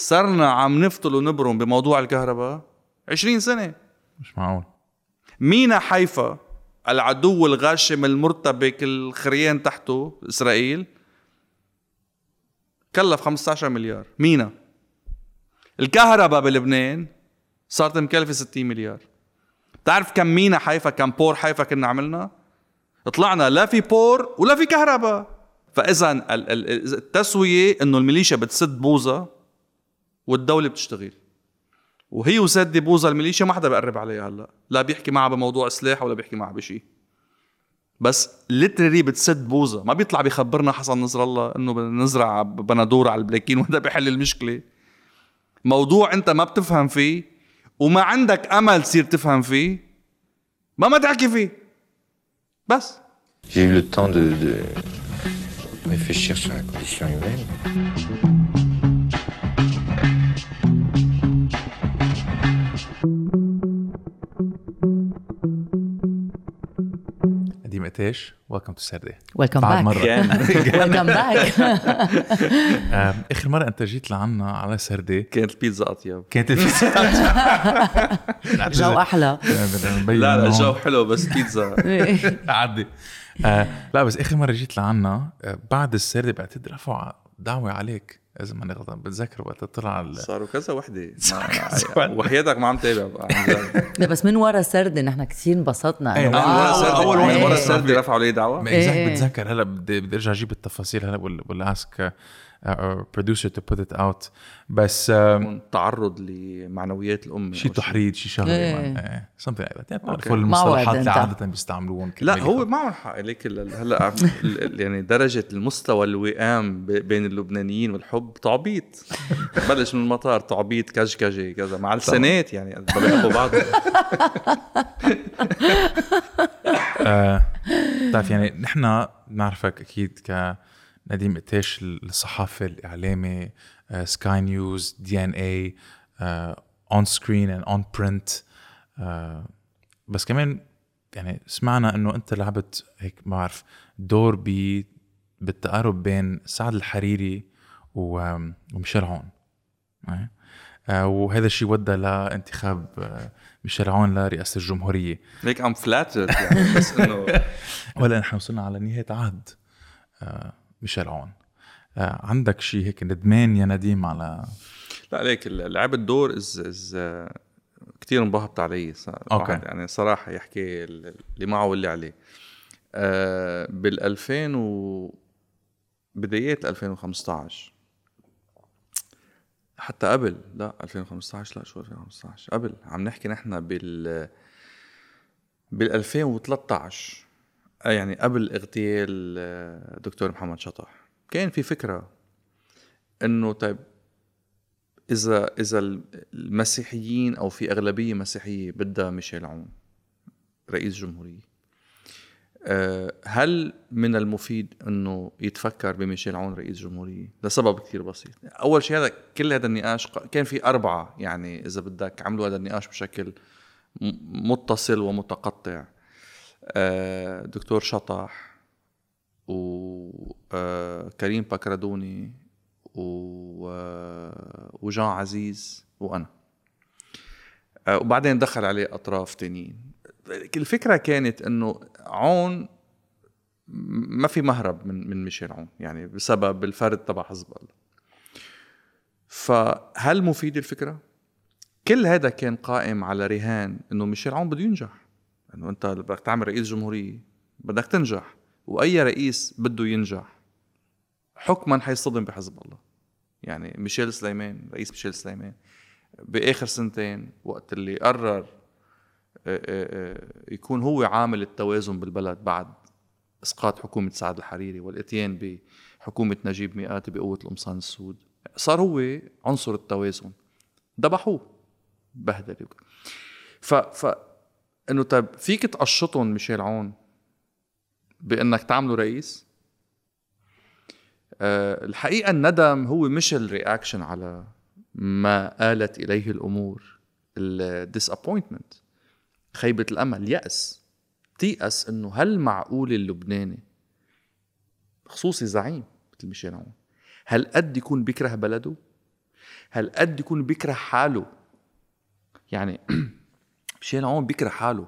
صرنا عم نفطل ونبرم بموضوع الكهرباء 20 سنة. مش معقول. مينا حيفا العدو الغاشم المرتبك الخريان تحته إسرائيل كلف 15 مليار. مينا. الكهرباء بلبنان صارت مكلفة 60 مليار. بتعرف كم مينا حيفا كم port حيفا كنا عملنا؟ طلعنا لا في port ولا في كهرباء. فاذا التسوية إنه الميليشيا بتسد بوزة. والدولة بتشتغل. وهي وسد بوزة الميليشيا ما حدا بقرب عليها هلا. لا بيحكي معها بموضوع سلاح ولا بيحكي معها بشيء بس literally بتسد بوزة. ما بيطلع بيخبرنا حسن نصر الله إنه بنزرع بندورة على البلاكين وهذا بحل المشكلة. موضوع أنت ما بتفهم فيه وما عندك أمل تصير تفهم فيه ما ما تحكي فيه. بس. J'ai eu le temps de, de réfléchir sur la condition humaine. قتاش welcome to سردة welcome بعد back مرة. welcome back آخر مرة أنت جيت لعنا على سردة كانت البيتزا أطيب. كانت البيتزا جو أحلى. لا لا الجو حلو بس بيتزا. عدي آه لا بس آخر مرة جيت لعنا آه بعد السردة بعتقد رفعوا دعوى عليك. اذا ماني غلطان بتذكر وقت طلع ال- صاروا كذا وحدة. كذا وحدة. وحياتك ما عم تابع. لا بس من ورا السردة نحن كثير انبسطنا. إيه، إنه من ورا أول أول ورا مرة السردة رفعوا لي دعوى. ما إيه. بتذكر. هلا بدي بدي أرجع أجيب التفاصيل. هلا ولا ask producer to put it out بس آم، تعرض لمعنويات الأم شي أو تحريض شي شغله إيه. إيه. إيه. Something like that. يعني. بتعرفوا المصطلحات اللي. عادة بيستعملوهم لا هو معهم حق. ليك ال- هلا يعني درجة المستوى الوئام بين اللبنانيين والحب تعبيط. بلش من المطار تعبيط كجكجه كذا. مع السنات يعني. بلاقوا بعض. آه، بتعرف يعني نحن بنعرفك أكيد كنديم قتاش الصحافه الإعلامي سكاي نيوز دي ان اي اون سكرين اند اون برنت بس كمان يعني سمعنا إنه أنت لعبت هيك ما بعرف دور ب بالتقارب بين سعد الحريري وميشيل عون. إيه؟ آه، وهذا الشيء ودى لانتخاب آه، ميشيل عون لرئاسة الجمهورية. هيك ام فلاتر يعني بس إنه ولا نحن وصلنا على نهاية عهد. آه، ميشيل عون آه، عندك شيء هيك ندمان يا نديم على لا ليك لعب الدور از از كثير انبهرت علي. واحد يعني صراحة يحكي ال- اللي معه واللي عليه. آه بال 2000 و بدايات 2015 حتى قبل لا 2015 لا شو 2015 قبل. عم نحكي نحن بال بال 2013 آه، يعني قبل اغتيال آه، دكتور محمد شطح كان في فكرة إنه طيب إذا إذا المسيحيين أو في أغلبية مسيحية بدها ميشيل عون رئيس جمهورية آه، هل من المفيد إنه يتفكر بميشيل عون رئيس جمهورية؟ لسبب كثير بسيط. أول شيء هذا كل هذا النقاش كان في أربعة يعني إذا بدك عملوا هذا النقاش بشكل متصل ومتقطع. آه، دكتور شطح وكريم بكردوني و... آه، وجان عزيز وأنا. آه، وبعدين دخل عليه أطراف تانيين. الفكرة كانت إنه عون ما في مهرب من من ميشيل عون يعني بسبب الفرد تبع حزب الله. فهل مفيد الفكرة؟ كل هذا كان قائم على رهان إنه ميشيل عون بده ينجح. إنه أنت بدك تعمل رئيس جمهورية بدك تنجح وأي رئيس بده ينجح حكما حيصطدم بحزب الله. يعني ميشيل سليمان رئيس ميشيل سليمان بآخر سنتين وقت اللي قرر آه، آه، آه، يكون هو عامل التوازن بالبلد بعد إسقاط حكومة سعد الحريري والإتيان بحكومة نجيب ميقاتي بقوة القمصان السود صار هو عنصر التوازن. ذبحوه بهدله ف ف إنه طيب فيك تقشطهم ميشيل عون بإنك تعمله رئيس؟ أه الحقيقة الندم هو مش ال reaction على ما آلت إليه الأمور. ال disappointment خيبة الأمل. يأس تيأس إنه هل معقول اللبناني؟ خصوصي زعيم مثل ميشيل عون. هل قد يكون بيكره بلده؟ هالقد يكون بيكره حاله؟ يعني ميشيل عون بيكره حاله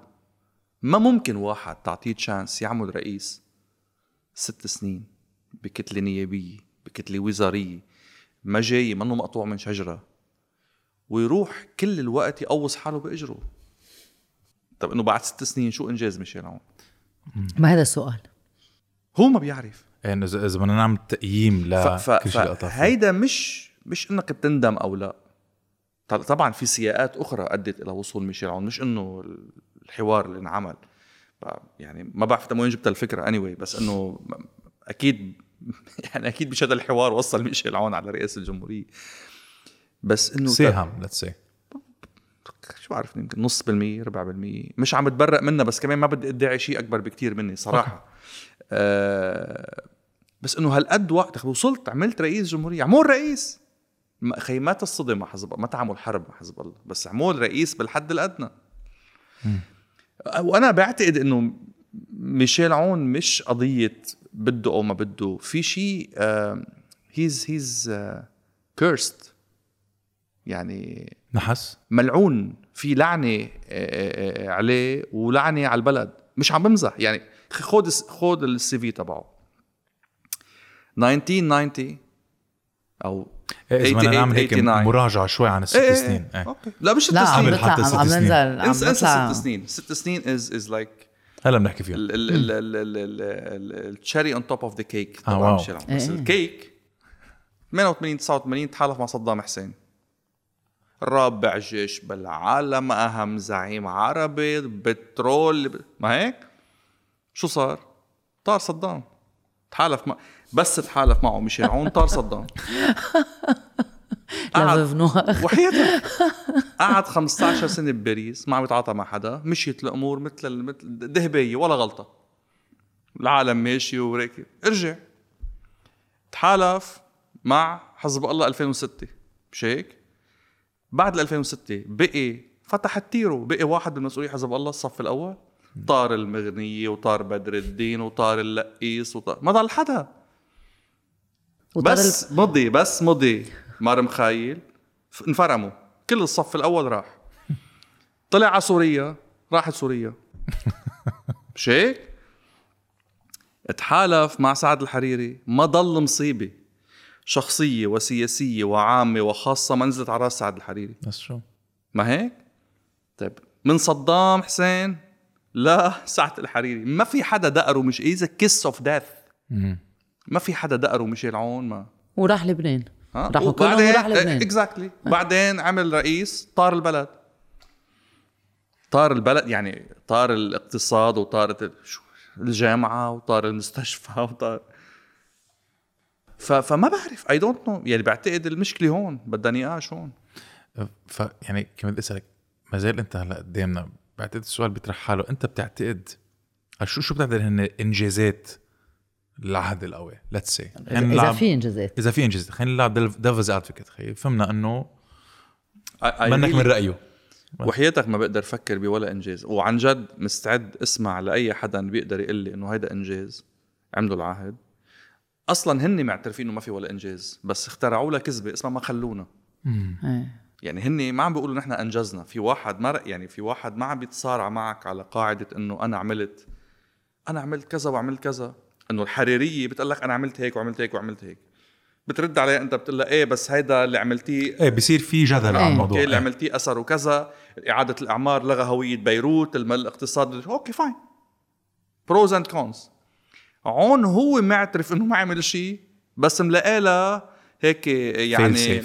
ما ممكن واحد تعطيه تشانس يعمل رئيس ست سنين بكتلة نيابية بكتلة وزارية ما جاي منه مقطوع من شجرة ويروح كل الوقت يقوص حاله بإجره طب إنه بعد ست سنين شو إنجاز ميشيل عون؟ ما هذا السؤال هو ما بيعرف يعني اذا إذا بدنا نعمل تقييم. لكل شيء. هيدا مش مش إنك بتندم أو لا طبعا في سياقات أخرى أدت إلى وصول ميشيل عون مش إنه الحوار اللي انعمل. يعني ما بعرف من وين جبت الفكرة اني anyway بس إنه أكيد يعني أكيد مش هذا الحوار وصل ميشيل عون على رئاسه الجمهورية. بس إنه ساهم let's say شو بعرف يمكن نص بالمية ربع بالمية. مش عم بتبرأ منها بس كمان ما بدي ادعي شيء أكبر بكتير مني صراحة. آه بس إنه هالقد وقت وصلت عملت رئيس جمهورية. عمول رئيس! خي ما تصطدم مع حزب ما تعمل حرب مع حزب الله. بس عمول رئيس بالحد الأدنى. وأنا بعتقد إنه ميشيل عون مش قضية بده أو ما بده. في شيء he's he's cursed يعني نحس. ملعون. في لعنة عليه ولعنة على البلد. مش عم بمزح. يعني خد خد ال CV تبعه 1990 أو إذا بدنا 88 نعمل هيك 89. مراجعة شوي عن الست إيه، إيه، سنين. إيه. إيه. okay. لا مش ست لا عم سنين بطلع حتى عم ست عم سنين. ننزل عم إنسى ست سنين. ست سنين is is like هلا بنحكي فيها. ال cherry on top of the cake واو. بس إيه. الكيك 88 89 تحالف مع صدام حسين. رابع جيش بالعالم أهم زعيم عربي بترول ما هيك؟ شو صار؟ طار صدام. تحالف مع بس تحالف معه ميشيل عون طار صدام. قعد- وحياتك. قعد 15 سنة بباريس ما عم يتعاطى مع حدا مشيت الأمور مثل ال- مثل دهبية ولا غلطة. العالم ماشي وراكب ارجع. تحالف مع حزب الله 2006 مش هيك؟ بعد ال 2006 بقي فتح التيرو. بقي واحد من مسؤولي حزب الله الصف الأول. طار المغنية وطار بدر الدين وطار اللقيس وطار ما ضل حدا. بس مضي بس مضي. مار مخايل. انفرموا. كل الصف الأول راح. طلع على سوريا راحت سوريا. مش هيك؟ تحالف مع سعد الحريري. ما ضل مصيبة. شخصية وسياسية وعامة وخاصة ما نزلت على راس سعد الحريري. بس شو ما هيك؟ طيب من صدام حسين لا سعد الحريري. ما في حدا دقره مش is a kiss of death. ما في حدا دقره ميشيل عون ما. وراح لبنان. راحوا كلهم وراح لبنان. exactly بعدين عمل رئيس طار البلد. طار البلد يعني طار الاقتصاد وطارت الجامعة وطار المستشفى وطار. ف... فما بعرف I don't know يعني بعتقد المشكلة هون بدها نقاش هون. ف يعني كمان بدي أسألك ما زال أنت هلأ قدامنا بعتقد السؤال بيطرح حاله. أنت بتعتقد شو شو بتعتقد هن إنجازات العهد القوي. let's see اذا في إنجازات. إذا في انجازات خلينا نلعب devil's advocate خي فهمنا إنه منك من رأيه. وحياتك ما بقدر أفكر بولا إنجاز. وعن جد مستعد اسمع لأي حدا بيقدر يقول لي إنه هيدا إنجاز عملوا العهد. أصلا هن معترفين إنه ما في ولا إنجاز بس اخترعوا لها كذبة اسمها ما خلونا. إيه. يعني هن ما عم بيقولوا نحن إنجزنا. في واحد ما رأ- يعني في واحد ما عم بيتصارع معك على قاعدة إنه أنا عملت أنا عملت كذا وعملت كذا. إنه الحريرية بتقول لك أنا عملت هيك وعملت هيك وعملت هيك بترد عليها أنت بتقول لها إيه بس هيدا اللي عملتيه إيه بصير في جدل على إيه. الموضوع okay اللي. عملتيه أثر وكذا إعادة الأعمار لغى هوية بيروت الم- الاقتصاد okay fine pros and cons عون هو معترف إنه ما عمل شيء بس ملاقي لها هيك يعني.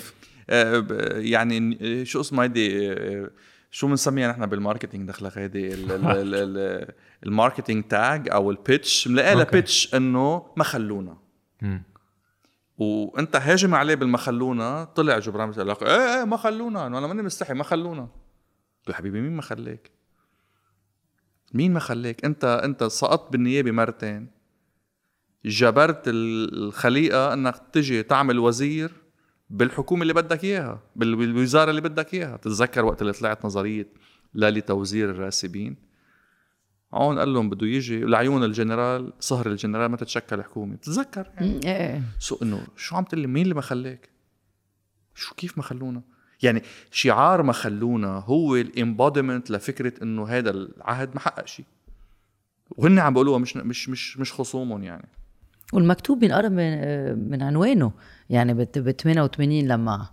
آه، ب- يعني آه، شو اسمها هيدي آه، شو بنسميها نحن بال marketing دخلك هيدي ال- ال- ال- ال- ال marketing tag أو ال pitch ملاقي لها. pitch إنه ما خلونا. وأنت هاجم عليه بالما خلونا طلع جبران بيقول لك إيه إيه ما خلونا أنا ماني مستحي ما خلونا يا حبيبي مين ما خلاك؟ مين ما خلاك؟ أنت أنت سقطت بالنيابة مرتين جبرت ال- الخليقة إنك تجي تعمل وزير بالحكومة اللي بدك إياها بال- بالوزارة اللي بدك إياها. بتتذكر وقت اللي طلعت نظرية لا لتوزير الراسبين؟ هون قال لهم بده يجي لعيون الجنرال صهر الجنرال ما تتشكل حكومه بتتذكر؟ يعني. so إنه شو عم تقول مين اللي ما خلاك؟ شو كيف ما خلونا؟ يعني شعار ما خلونا هو ال embodiment لفكرة إنه هذا العهد ما حقق شيء وهن عم بيقولوها مش مش مش مش خصومهم يعني. والمكتوب بينقرب من, من عنوانه. يعني ب 88 لما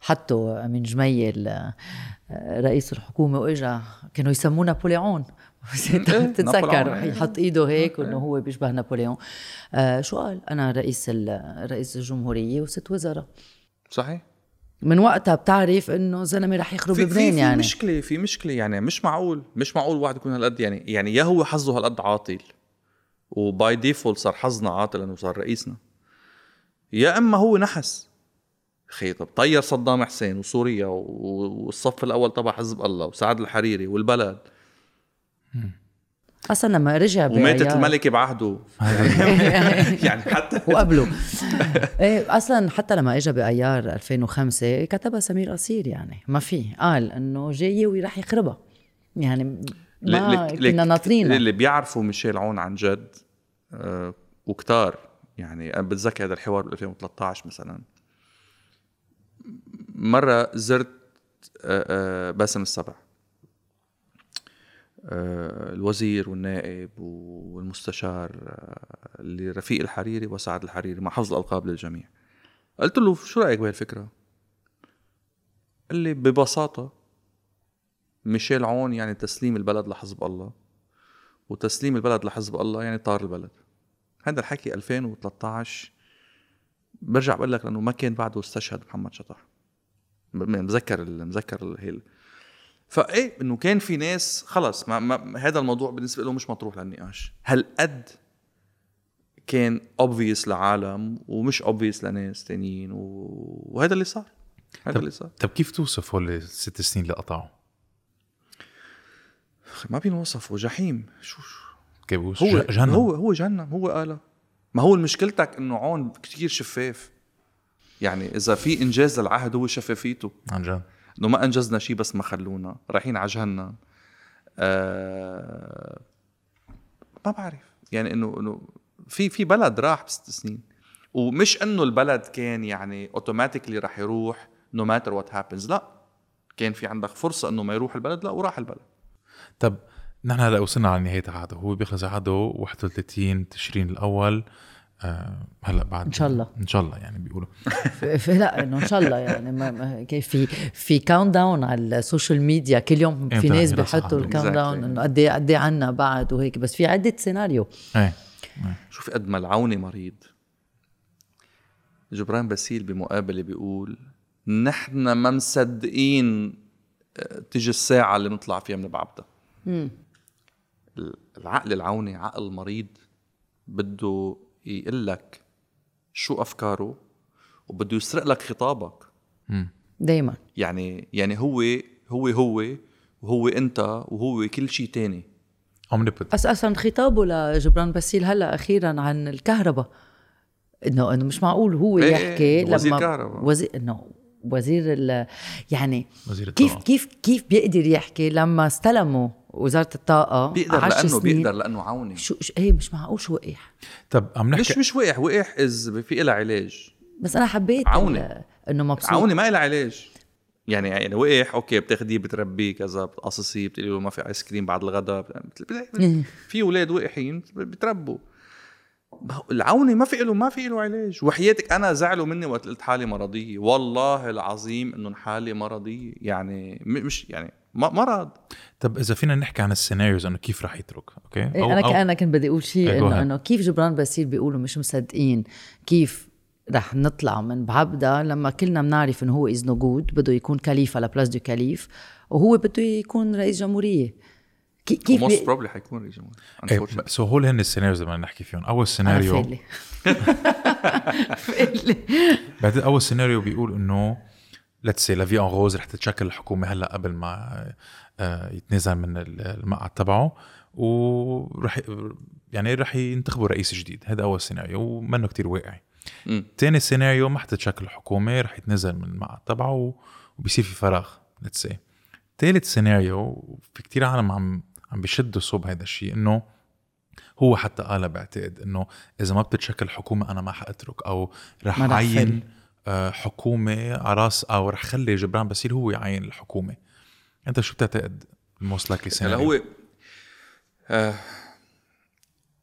حطوا أمين جميل رئيس الحكومة وإجا كانوا يسموه نابليون. تتذكر؟ يحط إيده هيك وإنه هو بيشبه نابليون. آه شو قال؟ أنا رئيس رئيس الجمهورية وست وزراء. صحيح. من وقتها بتعرف إنه زلمة رح يخرب لبنان يعني. في مشكلة في مشكلة يعني مش معقول مش معقول واحد يكون هالقد يعني يعني يا هو حظه هالقد عاطل. وباي ديفولت صار حظنا عاطل لأنه صار رئيسنا. يا إما هو نحس. خي طب طير صدام حسين وسوريا والصف الأول تبع حزب الله وسعد الحريري والبلد. أصلا لما رجع وماتت الملكة بعهده. يعني حتى وقبله. إيه أصلا حتى لما اجى بأيار 2005 كتبها سمير قصير يعني. ما في. قال إنه جاي وراح يخربها. يعني ما كنا ناطرين اللي بيعرفوا ميشيل عون عن جد وكتار. يعني أنا بتذكر هذا الحوار ب 2013 مثلا. مرة زرت آه آه باسم السبع. آه، الوزير والنائب والمستشار آه، اللي رفيق الحريري وسعد الحريري مع حفظ الألقاب للجميع. قلت له شو رأيك بهالفكرة؟ قال لي ببساطة ميشيل عون يعني تسليم البلد لحزب الله وتسليم البلد لحزب الله يعني طار البلد. هذا الحكي 2013 برجع بقول لك لأنه ما كان بعده استشهد محمد شطح. مذكر مذكر هي فايه إنه كان في ناس خلص ما, ما هذا الموضوع بالنسبة له مش مطروح للنقاش. هل قد كان obvious لعالم ومش obvious لناس تانيين وهذا اللي صار. هذا اللي صار. طب كيف توصف هول الست سنين اللي قطعوا؟ ما بينوصفوا جحيم. شو شو؟ كابوس؟ هو جهنم هو هو جهنم هو قالها ما هو مشكلتك إنه عون كثير شفاف. يعني إذا في إنجاز للعهد هو شفافيته. عن جد. إنه ما أنجزنا شيء بس ما خلونا. رايحين على جهنم آه ما بعرف. يعني انه إنه في في بلد راح بست سنين. ومش إنه البلد كان يعني automatically راح يروح no matter what happens لا. كان في عندك فرصة إنه ما يروح البلد لا وراح البلد. طب نحن هلا وصلنا على نهاية عهده هو بيخلص عهده 31 تشرين الأول آه هلأ بعد إن شاء الله. إن شاء الله يعني بيقولوا. لا إنه إن شاء الله يعني ما كيف في في countdown على ال social media كل يوم في ناس بيحطوا ال countdown إنه قد إيه قد إيه عنا بعد وهيك. بس في عدة سيناريو إيه. شوفي قد ما العوني مريض. جبران باسيل بمقابلة بيقول نحن ما مصدقين آه، تيجي الساعة اللي نطلع فيها من بعبدة العقل العوني عقل مريض بده يقول لك شو أفكاره وبده يسرق لك خطابك. دايما. يعني يعني هو هو هو وهو أنت وهو كل شيء تاني. بس أصلا خطابه لجبران باسيل هلأ أخيرا عن الكهرباء. إنه إنه مش معقول هو إيه يحكي لما وزير كهرباء. وزير إنه وزير ال يعني وزير كيف كيف كيف بيقدر يحكي لما استلموا وزارة الطاقة بيقدر لأنه بيقدر لأنه عوني. شو, شو إيه مش معقول شو وقح طب عم نحكي مش مش وقح وقح إيه في لها علاج. بس أنا حبيت عوني. إنه مبسوط. عوني ما لها علاج. يعني يعني وقح okay بتاخديه بتربيه كذا بتقاصصيه بتقولي له ما في ice cream بعد الغداء. في أولاد وقحين بتربوا. العوني ما في له ما في له علاج. وحياتك أنا زعلوا مني وقت قلت حالي مرضية. والله العظيم انه حالي مرضية. يعني مش يعني مرض. طب إذا فينا نحكي عن ال scenarios إنه كيف رح يترك؟ okay؟ أو أنا أو أنا كنت بدي أقول شيء إيه، إنه إنه كيف جبران باسيل بيقولوا مش مصدقين كيف رح نطلع من بعبدا لما كلنا بنعرف إنه هو Iznogoud بده يكون calife à la place du calife وهو بده يكون رئيس جمهورية. كيف most probably حيكون رئيس جمهورية so هول هن ال scenarios اللي بدنا نحكي فيهم. أول سيناريو بعدين أول سيناريو بيقول إنه let's see la vie en rose رح تتشكل الحكومة هلأ قبل ما آه، يتنازل من المقعد تبعه ورح يعني رح ينتخبوا رئيس جديد. هذا أول سيناريو ومنه كتير واقعي. ثاني سيناريو ما حتتشكل الحكومة رح يتنازل من المقعد تبعه وبيصير في فراغ let's see ثالث سيناريو في كتير عالم عم عم بيشدوا صوب هذا الشيء إنه هو حتى قال بعتقد إنه إذا ما بتتشكل حكومة أنا ما حأترك أو رح عين آه، حكومة على راس أو رح خلي جبران باسيل هو يعين الحكومة. أنت شو بتعتقد ال most likely هلا هو آه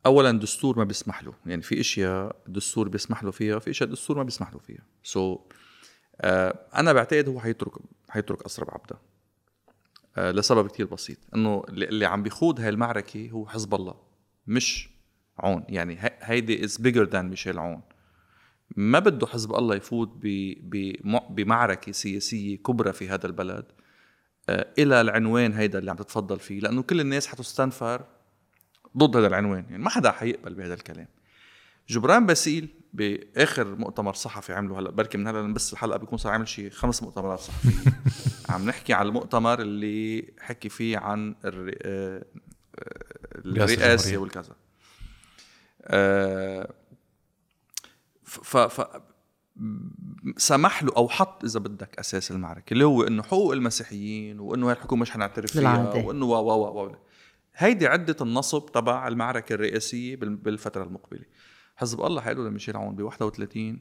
اولا الدستور ما بيسمح له. يعني في إشياء الدستور بيسمح له فيها في إشياء الدستور ما بيسمح له فيها. so so, آه أنا بعتقد هو حيترك حيترك قصر بعبدا آه لسبب كتير بسيط. إنه اللي عم بيخوض هاي المعركة هو حزب الله مش عون. يعني هيدي is bigger than ميشيل عون. ما بده حزب الله يفوت بمعركة سياسية كبرى في هذا البلد آه، إلى العنوان هيدا اللي عم تتفضل فيه لأنه كل الناس حتستنفر ضد هذا العنوان يعني ما حدا حيقبل بهذا الكلام. جبران باسيل بآخر مؤتمر صحفي عمله هلا بركي من هلا بس الحلقة بيكون صار عامل شيء خمس مؤتمرات صحفية. عم نحكي على المؤتمر اللي حكي فيه عن آه، آه، الرئاسة والكذا. ف ف سمح له أو حط إذا بدك أساس المعركة اللي هو إنه حقوق المسيحيين وإنه هاي الحكومة مش حنعترف فيها وإنه و و و هيدي عدة النصب تبع المعركة الرئاسية بالفترة المقبلة. حزب الله حيقول لميشيل عون ب 31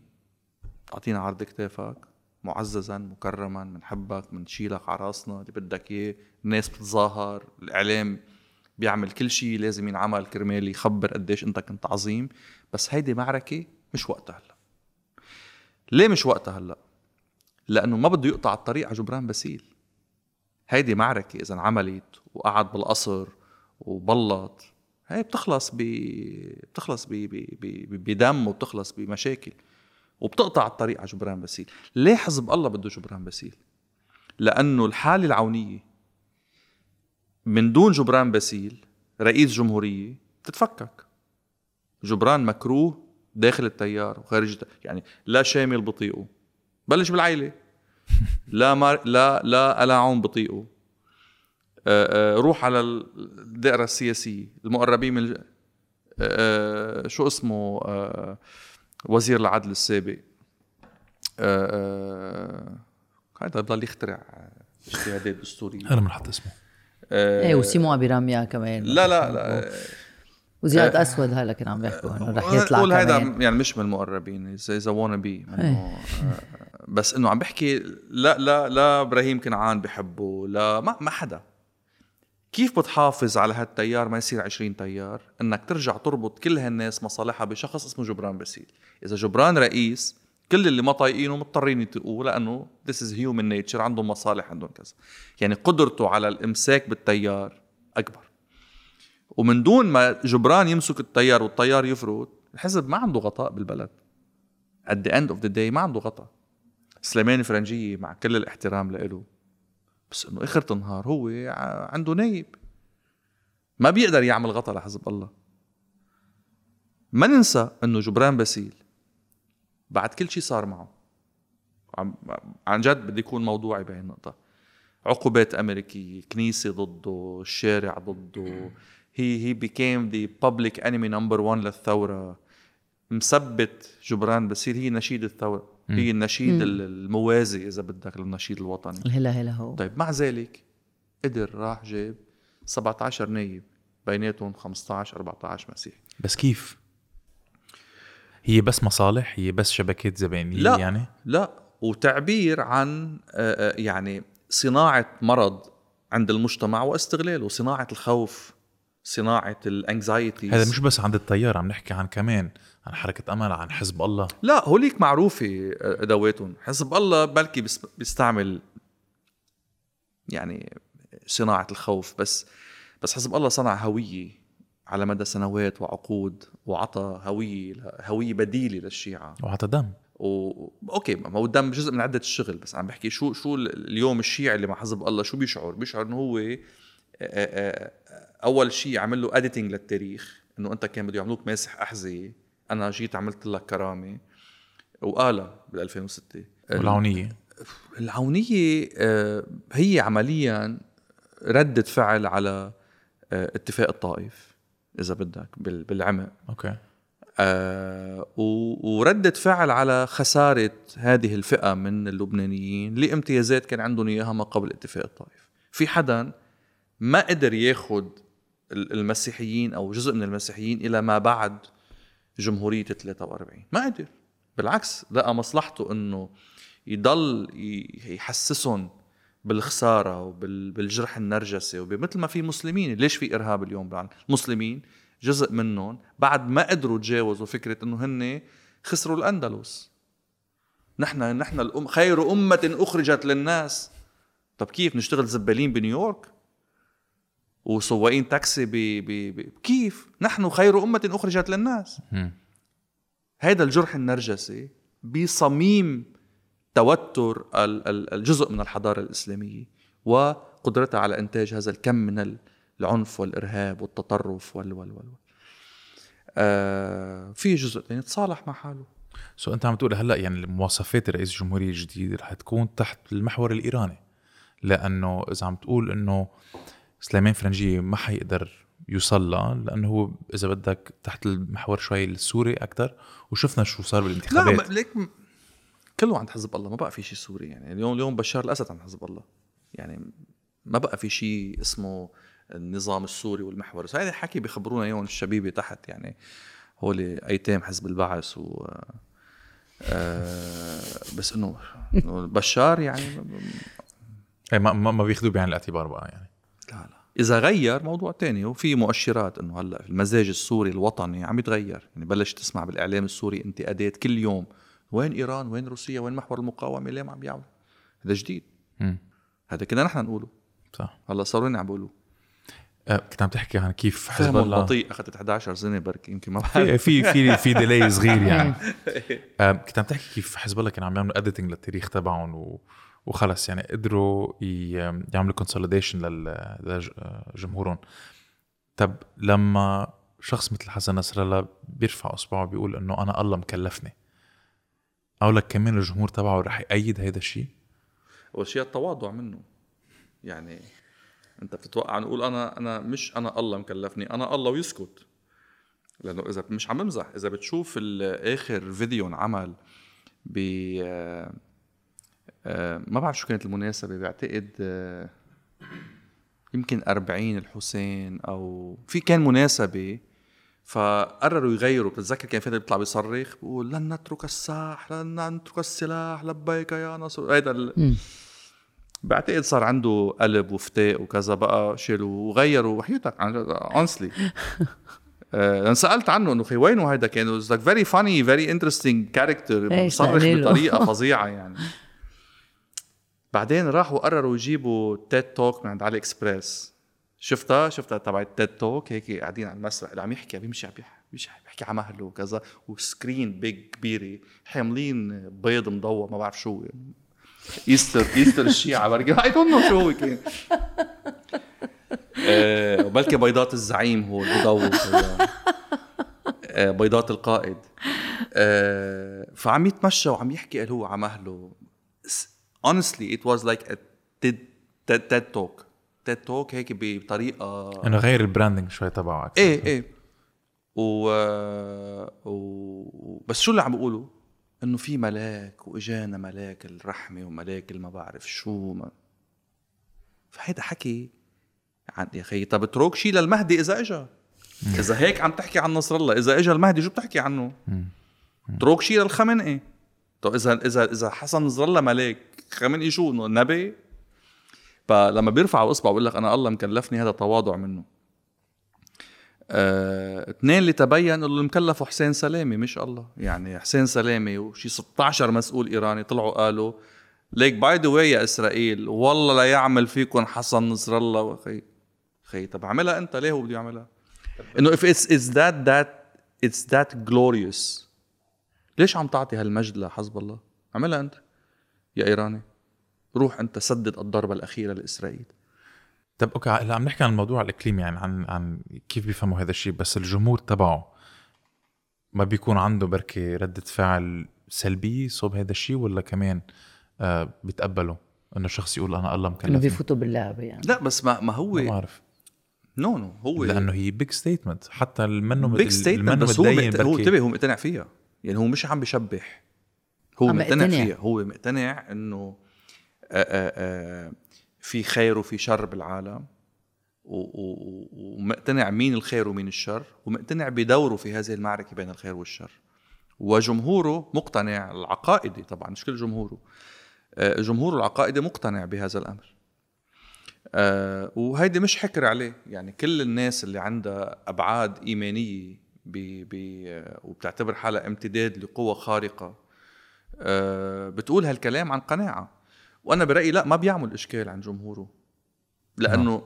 أعطينا عرض كتافك معززا مكرما بنحبك بنشيلك على راسنا اللي بدك إياه الناس بتتظاهر الإعلام بيعمل كل شيء لازم ينعمل كرمال يخبر قديش أنت كنت عظيم. بس هيدي معركة مش وقتها هلا. ليه مش وقتها هلا؟ لأنه ما بده يقطع الطريق على جبران باسيل. هيدي معركة إذا انعملت وقعد بالقصر وبلط. هي بتخلص ب بتخلص ب... ب... ب... بدم وبتخلص بمشاكل وبتقطع الطريق على جبران باسيل. ليه حزب الله بده جبران باسيل؟ لأنه الحالة العونية من دون جبران باسيل رئيس جمهورية بتتفكك. جبران مكروه داخل التيار وخارج التيار. يعني لا شامل بطيقه بلش بالعائله لا مار... لا لا الاعون آه، روح على الدائرة السياسية المقربين من شو اسمه؟ وزير العدل السابق. هذا بضل يخترع اجتهادات دستورية. أنا بنحط اسمه إيه وسيمو أبي راميا كمان. لا لا لا وزياد أسود هلا كان عم بيحكوا إنه رح يطلع كمان هيدا يعني مش من المقربين اذا وأنا بي بس إنه عم بحكي لا لا لا إبراهيم كنعان بحبه لا ما ما حدا. كيف بتحافظ على هالتيار؟ ما يصير 20 تيار. إنك ترجع تربط كل هالناس مصالحها بشخص اسمه جبران باسيل إذا جبران رئيس كل اللي ما طايقينه مضطرين يتقوه لأنه this is human nature عندهم مصالح عندهم كذا. يعني قدرته على الإمساك بالتيار أكبر. ومن دون ما جبران يمسك التيار والتيار يفرط الحزب ما عنده غطاء بالبلد. At the end of the day ما عنده غطاء. سليمان فرنجية مع كل الاحترام له. بس إنه آخر النهار هو عنده نايب. ما بيقدر يعمل غطاء لحزب الله. ما ننسى إنه جبران باسيل بعد كل شيء صار معه. عن جد بدي يكون موضوعي بهي النقطة. عقوبات أمريكية كنيسة ضده الشارع ضده هي هي became the public enemy number one للثورة مثبت جبران بصير هي نشيد الثورة م. هي النشيد م. الموازي إذا بدك للنشيد الوطني الهلا هلا هو طيب مع ذلك قدر راح جاب 17 نايب بيناتهم 15 14 مسيح بس كيف؟ هي بس مصالح هي بس شبكات زبائنية لا يعني؟ لا وتعبير عن يعني صناعة مرض عند المجتمع واستغلاله صناعة الخوف صناعة الانكزايتي هذا مش بس عند التيار عم نحكي عن كمان عن حركة أمل عن حزب الله. لا هوليك معروفة أدواتهم. حزب الله بلكي بيستعمل يعني صناعة الخوف بس بس حزب الله صنع هوية على مدى سنوات وعقود وعطى هوية هوية بديلة للشيعة. وعطى دم. و... أوكي ما هو الدم جزء من عدة الشغل بس عم بحكي شو شو اليوم الشيعي اللي مع حزب الله شو بيشعر؟ بيشعر إنه هو أول شيء عمل له editing للتاريخ إنه أنت كان بده يعملوك ماسح أحذية أنا جيت عملت لك كرامة. وقالها بال 2006 والعونية. العونية آه، هي عمليا ردة فعل على آه، اتفاق الطائف إذا بدك بالعمق. أوكي. آه وردة فعل على خسارة هذه الفئة من اللبنانيين لامتيازات كان عندهم إياها ما قبل اتفاق الطائف. في حدا ما قدر ياخد المسيحيين أو جزء من المسيحيين إلى ما بعد جمهورية 43 ما قدر. بالعكس لقى مصلحته إنه يضل يحسسهم بالخسارة وبالجرح النرجسي ومثل ما في مسلمين. ليش في إرهاب اليوم بالعالم؟ المسلمين جزء منهم بعد ما قدروا تجاوزوا فكرة إنه هن خسروا الأندلس. نحن نحن الأم خير أمة أخرجت للناس. طب كيف نشتغل زبالين بنيويورك؟ وسواقين تاكسي ب... ب... ب... كيف؟ نحن خير أمة أخرجت للناس. هذا الجرح النرجسي بصميم توتر ال- ال- الجزء من الحضارة الإسلامية وقدرتها على إنتاج هذا الكم من ال- العنف والإرهاب والتطرف وال وال وال آه في جزء ثاني تصالح مع حاله. سو أنت عم تقول هلأ يعني مواصفات رئيس الجمهورية الجديد رح تكون تحت المحور الإيراني لأنه إذا عم تقول إنه سليمان فرنجيه ما حيقدر يوصل لها لأنه هو إذا بدك تحت المحور شوي السوري أكثر وشفنا شو صار لا بالانتخابات ما- ليك كله عند حزب الله ما بقى في شيء سوري يعني. اليوم اليوم بشار الأسد عند حزب الله. يعني ما بقى في شيء اسمه النظام السوري والمحور. هذا حكي بيخبرونا إياهم الشبيبة تحت يعني. هول أيتام حزب البعث و آه بس انه بشار يعني. ما ما بياخذوه بعين الاعتبار بقى يعني. لا لا إذا غير موضوع تاني وفي مؤشرات إنه هلأ المزاج السوري الوطني عم يتغير. يعني بلش تسمع بالإعلام السوري انتقادات كل يوم. وين إيران؟ وين روسيا؟ وين محور المقاومة؟ ليه ما عم بيعملوا هذا جديد. مم. هذا كنا نحن نقوله. صح. هلأ صاروا عم بيقولوا أه كنت عم تحكي عن كيف حزب الله. البطيء أخذت 11 سنة بركي يمكن ما بعرف. في في في delay صغير يعني. آه، كنت عم تحكي كيف حزب الله كانوا عم يعملوا editing للتاريخ تبعهم و وخلص يعني قدروا يعملوا consolidation لجمهورهم طب لما شخص مثل حسن نصر الله بيرفع أصبعه بيقول إنه أنا الله مكلفني أو لك كمان الجمهور تبعه رح يأيد هيدا الشيء؟ اول شيء التواضع منه. يعني أنت بتتوقع نقول أنا أنا مش أنا الله مكلفني أنا الله ويسكت. لأنه إذا مش عم بمزح إذا بتشوف آخر فيديو انعمل ب ما بعرف شو كانت المناسبة بعتقد آه، يمكن 40 الحسين أو في كان مناسبة فقرروا يغيروا. بتتذكر كان في حدا بيطلع بيصرخ بيقول لن نترك الساح لن نترك السلاح لبيك يا نصر. هيدا ال... بعتقد صار عنده قلب وفتاء وكذا بقى شالوا وغيروا. وحياتك honestly أنا سألت عنه إنه خي وينه هيدا كان؟ like very funny very interesting character له. بطريقة فظيعة يعني. بعدين راحوا قرروا يجيبوا TED talk من عند AliExpress شفتها؟ شفتها تبع ال TED talk هيك قاعدين على المسرح اللي عم يحكي عم بيمشي عم بيحكي على مهله وكذا و screen big كبيرة حاملين بيض مضوى ما بعرف شو. Easter Easter الشيعة بركي I don't know شو هو كان آه، وبلكي بيضات الزعيم هو هو. آه، بيضات القائد. آه، فعم يتمشى وعم يحكي قال هو على مهله honestly it was like a TED TED, TED talk. TED talk هيك بطريقه إنه غير البراندنج شوي تبعه أكثر. إيه إيه. و... و... بس شو اللي عم بيقولوا؟ إنه في ملاك وإجانا ملاك الرحمة وملاك ما بعرف شو ما. فهيدا حكي عن يا أخي طب اترك شيء للمهدي إذا اجى إذا هيك عم تحكي عن نصر الله إذا اجى المهدي شو بتحكي عنه؟ اترك شيء للخمنئي طب إذا إذا إذا حسن نصر الله ملاك خمنئي شو إنه نبي؟ فلما بيرفع اصبع بقول لك أنا الله مكلفني هذا تواضع منه. آه، اثنين اللي تبين إنه المكلف حسين سلامه مش الله. يعني حسين سلامه وشي 16 مسؤول إيراني طلعوا قالوا ليك by the way يا إسرائيل والله لا يعمل فيكم حسن نصر الله. وخي خي طب اعملها أنت ليه هو بده يعملها؟ إنه if it's it's that that it's that glorious. ليش عم تعطي هالمجد لحزب الله؟ اعملها أنت يا إيراني. روح أنت سدد الضربة الأخيرة لإسرائيل. طب أوكي هلا عم نحكي عن الموضوع الاقليمي يعني عن عن كيف بيفهموا هذا الشيء بس الجمهور تبعه ما بيكون عنده بركي ردة فعل سلبية صوب هذا الشيء ولا كمان آه بيتقبلوا إنه شخص يقول أنا الله إنه مكلفني بيفوتوا باللعبه يعني. لا بس ما ما هو ما بعرف no no هو لأنه هي big statement حتى المنه big statement بس هو مقت... انتبه هو مقتنع فيها. يعني هو مش عم بشبح. هو مقتنع. فيها. هو مقتنع إنه آآ آآ في خير وفي شر بالعالم ومقتنع مين الخير ومين الشر ومقتنع بدوره في هذه المعركة بين الخير والشر. وجمهوره مقتنع العقائدي طبعا مش كل جمهوره. آه، جمهوره العقائدي مقتنع بهذا الأمر. آه، وهيدي مش حكر عليه. يعني كل الناس اللي عندها أبعاد إيمانية بي بي آه، وبتعتبر حالها امتداد لقوة خارقة. بتقول هالكلام عن قناعة. وأنا برأيي لا ما بيعمل إشكال عن جمهوره. لأنه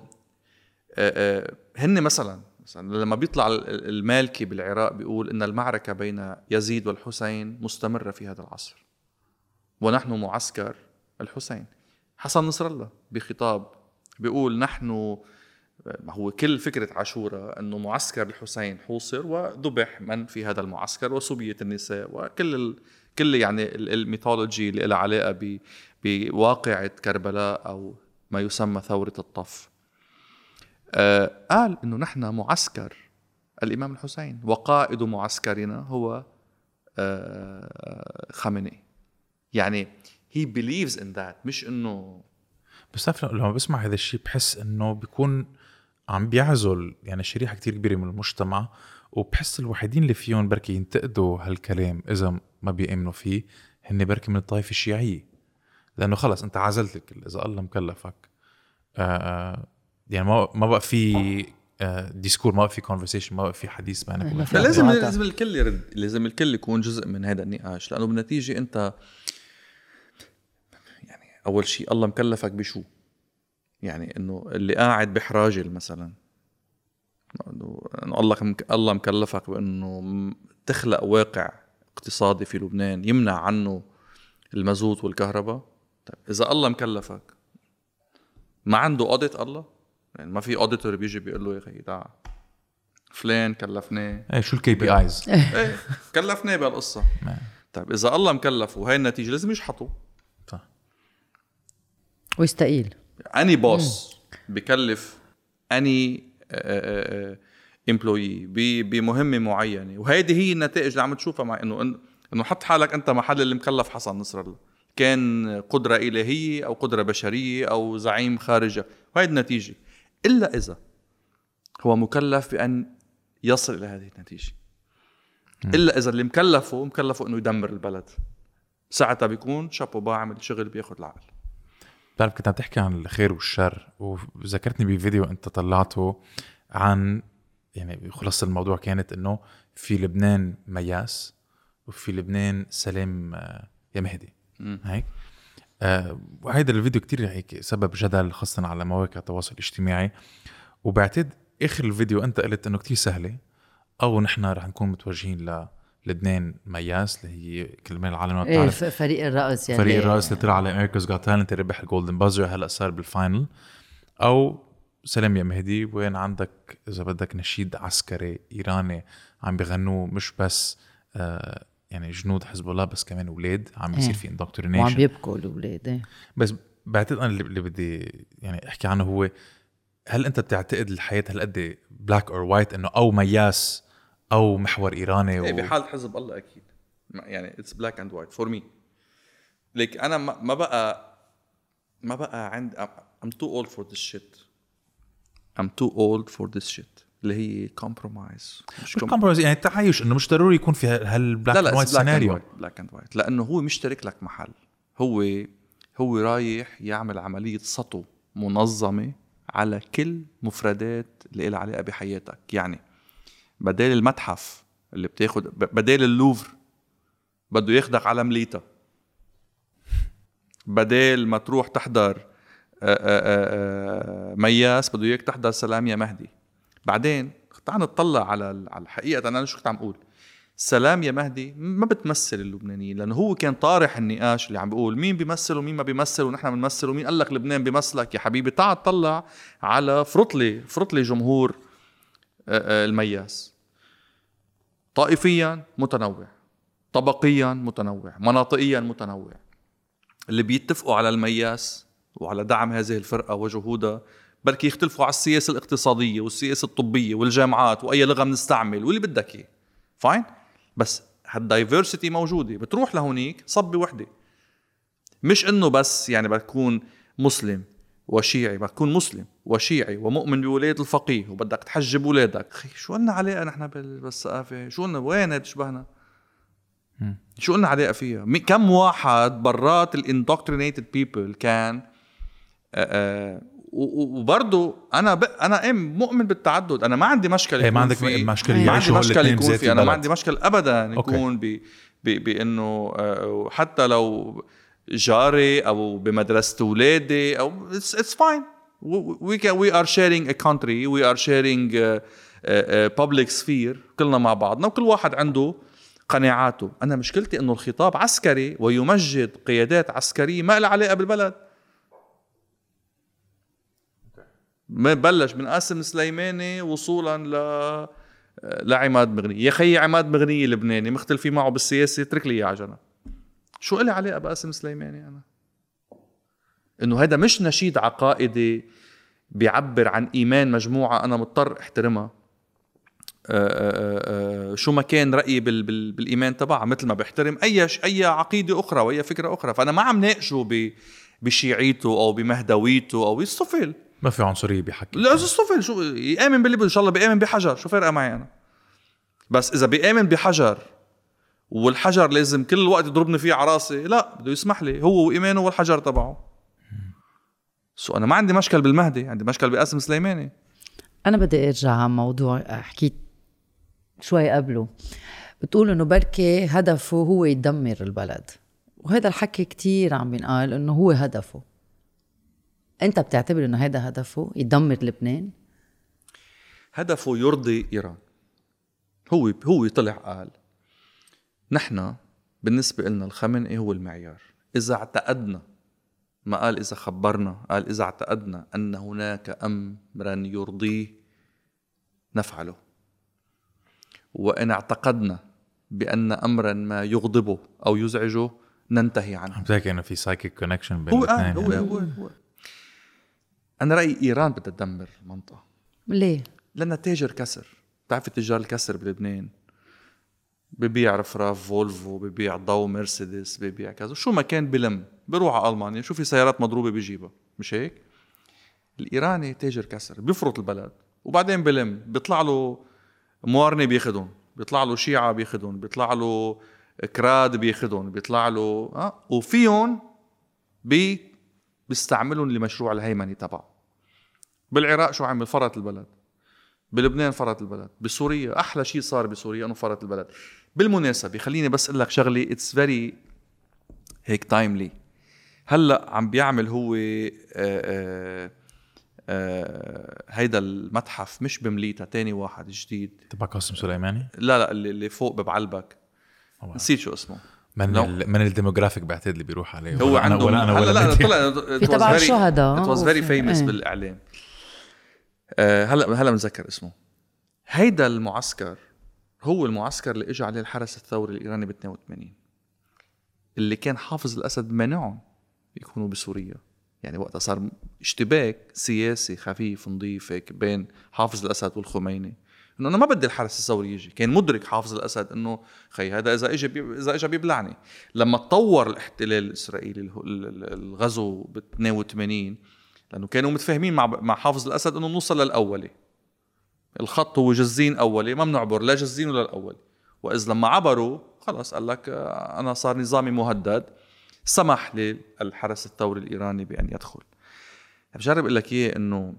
هن مثلا مثلا لما بيطلع المالكي بالعراق بيقول إن المعركة بين يزيد والحسين مستمرة في هذا العصر. ونحن معسكر الحسين. حسن نصر الله بخطاب بيقول نحن هو كل فكرة عاشوراء أنه معسكر الحسين حوصر وذبح من في هذا المعسكر وسبيت النساء وكل ال... كل يعني الميثولوجي اللي لها علاقة ب... بواقعة كربلاء أو ما يسمى ثورة الطف. آه قال إنه نحن معسكر الإمام الحسين وقائد معسكرنا هو آه خامنئي. يعني هي believes in that مش إنه بس لما بسمع هذا الشيء بحس إنه بيكون عم بيعزل يعني شريحة كتير كبيرة من المجتمع وبحس الوحيدين اللي فيهم بركي ينتقدوا هالكلام إذا ما بيأمنوا فيه هن بركي من الطائفة الشيعية. لأنه خلص أنت عزلت الكل إذا الله مكلفك. آه يعني ما ما بقى في discourse ما بقى في conversation ما بقى في حديث بينك لازم لازم الكل يرد لازم الكل يكون جزء من هذا النقاش. لأنه بالنتيجة أنت يعني أول شيء الله مكلفك بشو؟ يعني إنه اللي قاعد بحراجل مثلا. انه الله الله مكلفك بإنه تخلق واقع اقتصادي في لبنان يمنع عنه المازوت والكهرباء. طيب إذا الله مكلفك ما عنده audit الله؟ يعني ما في auditor بيجي بيقول له يا أخي تعال فلان كلفناه. إيه شو ال KPIs؟ إيه كلفناه بهالقصة. طيب إذا الله مكلفه وهي النتيجة لازم يشحطوا صح. ويستقيل. any boss بكلف any employee بمهمة معينة. وهيدي هي النتائج اللي عم تشوفها مع إنه إنه حط حالك أنت محل اللي مكلف حسن نصر الله كان قدرة إلهية أو قدرة بشرية أو زعيم خارجة. وهي النتيجة. إلا إذا هو مكلف بأن يصل إلى هذه النتيجة. إلا إذا اللي مكلفه مكلفه إنه يدمر البلد. ساعتها بيكون شابو با عمل شغل بياخذ العقل. بتعرف كنت عم تحكي عن الخير والشر وذكرتني بفيديو انت طلعته عن يعني خلاص الموضوع كانت انه في لبنان مياس وفي لبنان سلام آه، يا مهدي. هيك؟ آه وهيدا الفيديو كتير هيك سبب جدل خاصة على مواقع التواصل الاجتماعي. وبعتقد آخر الفيديو انت قلت إنه كتير سهلة أو نحن رح نكون متوجهين ل لبنان مياس اللي هي كل العالم ما بتعرف. إيه فريق الرقص يعني. فريق الرقص اللي طلع على America's Got Talent ربح ال golden buzzer هلأ صار بال final أو سلام يا مهدي وين عندك إذا بدك نشيد عسكري إيراني عم بغنوه؟ مش بس آه يعني جنود حزب الله بس كمان أولاد عم بيصير إيه. في indoctrination وعم بيبكوا الأولاد إيه. بس بعتقد أنا اللي بدي يعني أحكي عنه هو هل أنت بتعتقد الحياة هالقد black or white إنه أو مياس أو محور إيراني إيه، و... بحال حزب الله أكيد. يعني it's black and white for me like أنا ما بقى ما بقى عند I'm too old for this shit. I'm too old for this shit. اللي هي compromise مش compromise يعني تعايش إنه مش ضروري يكون في هال black and white scenario black and white لأنه هو مشترك لك محل. هو هو رايح يعمل عملية سطو منظمة على كل مفردات اللي لها علاقة بحياتك. يعني بدال المتحف اللي بتاخد بدال اللوفر بده ياخدك على مليتا بدال ما تروح تحضر آه، آه، آه، مياس بده إياك تحضر سلام يا مهدي. بعدين تعال نطلع على على الحقيقة. أنا شو كنت عم أقول؟ سلام يا مهدي ما بتمثل اللبنانيين لأنه هو كان طارح النقاش اللي عم بيقول مين بيمثل ومين ما بيمثل ونحن بنمثل ومين قال لك لبنان بيمثلك. يا حبيبي تعال طلع على فرطلي فرطلي جمهور المياس. طائفيا متنوع طبقيا متنوع مناطقيا متنوع. اللي بيتفقوا على المياس وعلى دعم هذه الفرقة وجهودها بلكي يختلفوا على السياسة الاقتصادية والسياسة الطبية والجامعات وأي لغة بنستعمل واللي بدك إياه. fine بس هال diversity موجودة. بتروح لهونيك صبي وحدة. مش إنه بس يعني بدك تكون مسلم. وشيعي بدك تكون مسلم وشيعي ومؤمن بولايه الفقيه وبدك تحجب اولادك أخي شو لنا علاقه نحن بالثقافة؟ شو لنا وين تشبهنا شو قلنا علاقه فيها؟ كم واحد برات الاندoctrinated بيبل كان و- وبرضه أنا ب... أنا إم مؤمن بالتعدد. أنا ما عندي مشكلة إيه، ما يكون عندك في- مشكلة ما عندي مشكلة يكون في. أنا ما. عندي مشكلة ابدا. يكون ب... ب... بأنه حتى لو جاري أو بمدرسة اولادي أو can we are sharing a country. We are sharing uh, uh, uh, public sphere. كلنا مع بعضنا وكل واحد عنده قناعاته. أنا مشكلتي إنه الخطاب عسكري ويمجد قيادات عسكرية ما لها علاقة بالبلد. بلش من قاسم سليماني وصولا ل لعماد مغني يا خيي عماد مغني لبناني مختلفين معه بالسياسة. اترك لي إياه على جنب. شو لي علاقه بقاسم سليماني أنا؟ إنه هذا مش نشيد عقائدي بيعبر عن إيمان مجموعة أنا مضطر أحترمها. آه، آه، آه، شو ما كان رأيي بال بال بالإيمان تبعها مثل ما بحترم أي أي عقيدة أخرى وأي فكرة أخرى. فأنا ما عم ناقشه ب بشيعيته أو بمهدويته أو يستفل ما في عنصرية بحكي. لا يستفل شو يآمن باللي بده إن شاء الله بيآمن بحجر. شو فارقة معي أنا؟ بس إذا بيآمن بحجر والحجر لازم كل الوقت يضربني فيه على راسي. لا بده يسمح لي هو وإيمانه والحجر تبعه. سو أنا ما عندي مشكل بالمهدي عندي مشكل بقاسم سليماني. أنا بدي أرجع على موضوع حكيت شوي قبله. بتقول إنه بركي هدفه هو يدمر البلد. وهذا الحكي كتير عم بينقال إنه هو هدفه. أنت بتعتبر إنه هذا هدفه يدمر لبنان؟ هدفه يرضي إيران. هو هو طلع قال نحن بالنسبة لنا الخمنئي هو المعيار؟ إذا اعتقدنا ما قال إذا خبرنا قال إذا اعتقدنا أن هناك امرا يرضيه نفعله. وإن اعتقدنا بأن امرا ما يغضبه أو يزعجه ننتهي عنه. بتحكي انه في psychic connection بين هو الاثنين هو, يعني. هو, هو. أنا رأيي إيران بدها تدمر المنطقة. ليه؟ لأنها تاجر كسر. بتعرفي تجار الكسر بلبنان؟ ببيع رفراف فولفو ببيع ضو مرسيدس ببيع كذا. شو ما كان بلم بروح على ألمانيا شو في سيارات مضروبة بجيبها مش هيك؟ الإيراني تاجر كسر بيفرط البلد. وبعدين بلم بيطلع له موارنة بياخدهم بيطلع له شيعة بياخدهم بيطلع له كراد بياخدهم بيطلع له أه؟ وفيهم بي بيستعملهم لمشروع الهيمنة تبعه. بالعراق شو عمل؟ فرط البلد. بلبنان فرط البلد. بسوريا أحلى شيء صار بسوريا إنه فرط البلد. بالمناسبة خليني بس أقول لك شغلة it's very هيك timely هلأ عم بيعمل هو آه، آه، آه، هيدا المتحف مش بمليتا تاني واحد جديد تبع قاسم سليماني لا لا اللي اللي فوق ببعلبك أوه. نسيت شو اسمه من no. ال من ال demographic بعتقد اللي بيروح عليه هو عنده ولا أنا ولا لا بدي. طلع في تبع الشهداء. it was very famous. بالإعلام آه، هلا هلأ متذكر اسمه هيدا المعسكر هو المعسكر اللي اجى عليه الحرس الثوري الإيراني ب 82 اللي كان حافظ الأسد منعهم يكونوا بسوريا. يعني وقتها صار اشتباك سياسي خفيف نظيف هيك بين حافظ الأسد والخميني. إنه أنا ما بدي الحرس الثوري يجي. كان مدرك حافظ الأسد إنه خي هذا إذا اجى. إذا اجى بيبلعني. لما تطور الاحتلال الإسرائيلي الغزو ب 82 لأنه كانوا متفاهمين مع مع حافظ الأسد إنه نوصل للأولي. الخط هو جزين أولي ما بنعبر لا جزين ولا الأولي. وإذ لما عبروا خلص قال لك آه، أنا صار نظامي مهدد سمح للحرس الثوري الإيراني بأن يدخل. بجرب أقول لك إياه إنه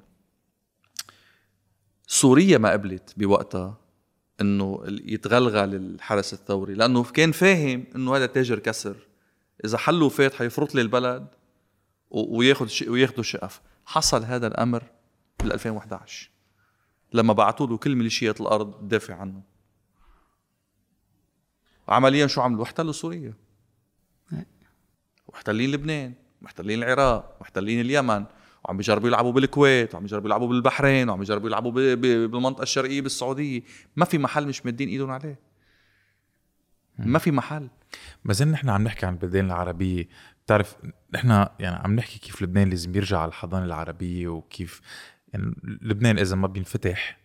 سوريا ما قبلت بوقتها إنه يتغلغل الحرس الثوري لأنه كان فاهم إنه هذا تاجر كسر. إذا حلوا فات حيفرط لي البلد وياخذ وياخذوا شقف. حصل هذا الأمر بال 2011 لما بعثوا له كل ميليشيات الأرض تدافع عنه. عمليا شو عملوا؟ احتلوا سوريا. محتلين لبنان محتلين العراق محتلين اليمن وعم بيجربوا يلعبوا بالكويت وعم بيجربوا يلعبوا بالبحرين وعم بيجربوا يلعبوا بالمنطقة الشرقية بالسعودية. ما في محل مش مادين إيدهم عليه. ما في محل. بس إن نحن عم نحكي عن البلدان العربية. بتعرف نحن يعني عم نحكي كيف لبنان لازم يرجع على الحضانة العربية وكيف يعني لبنان إذا ما بينفتح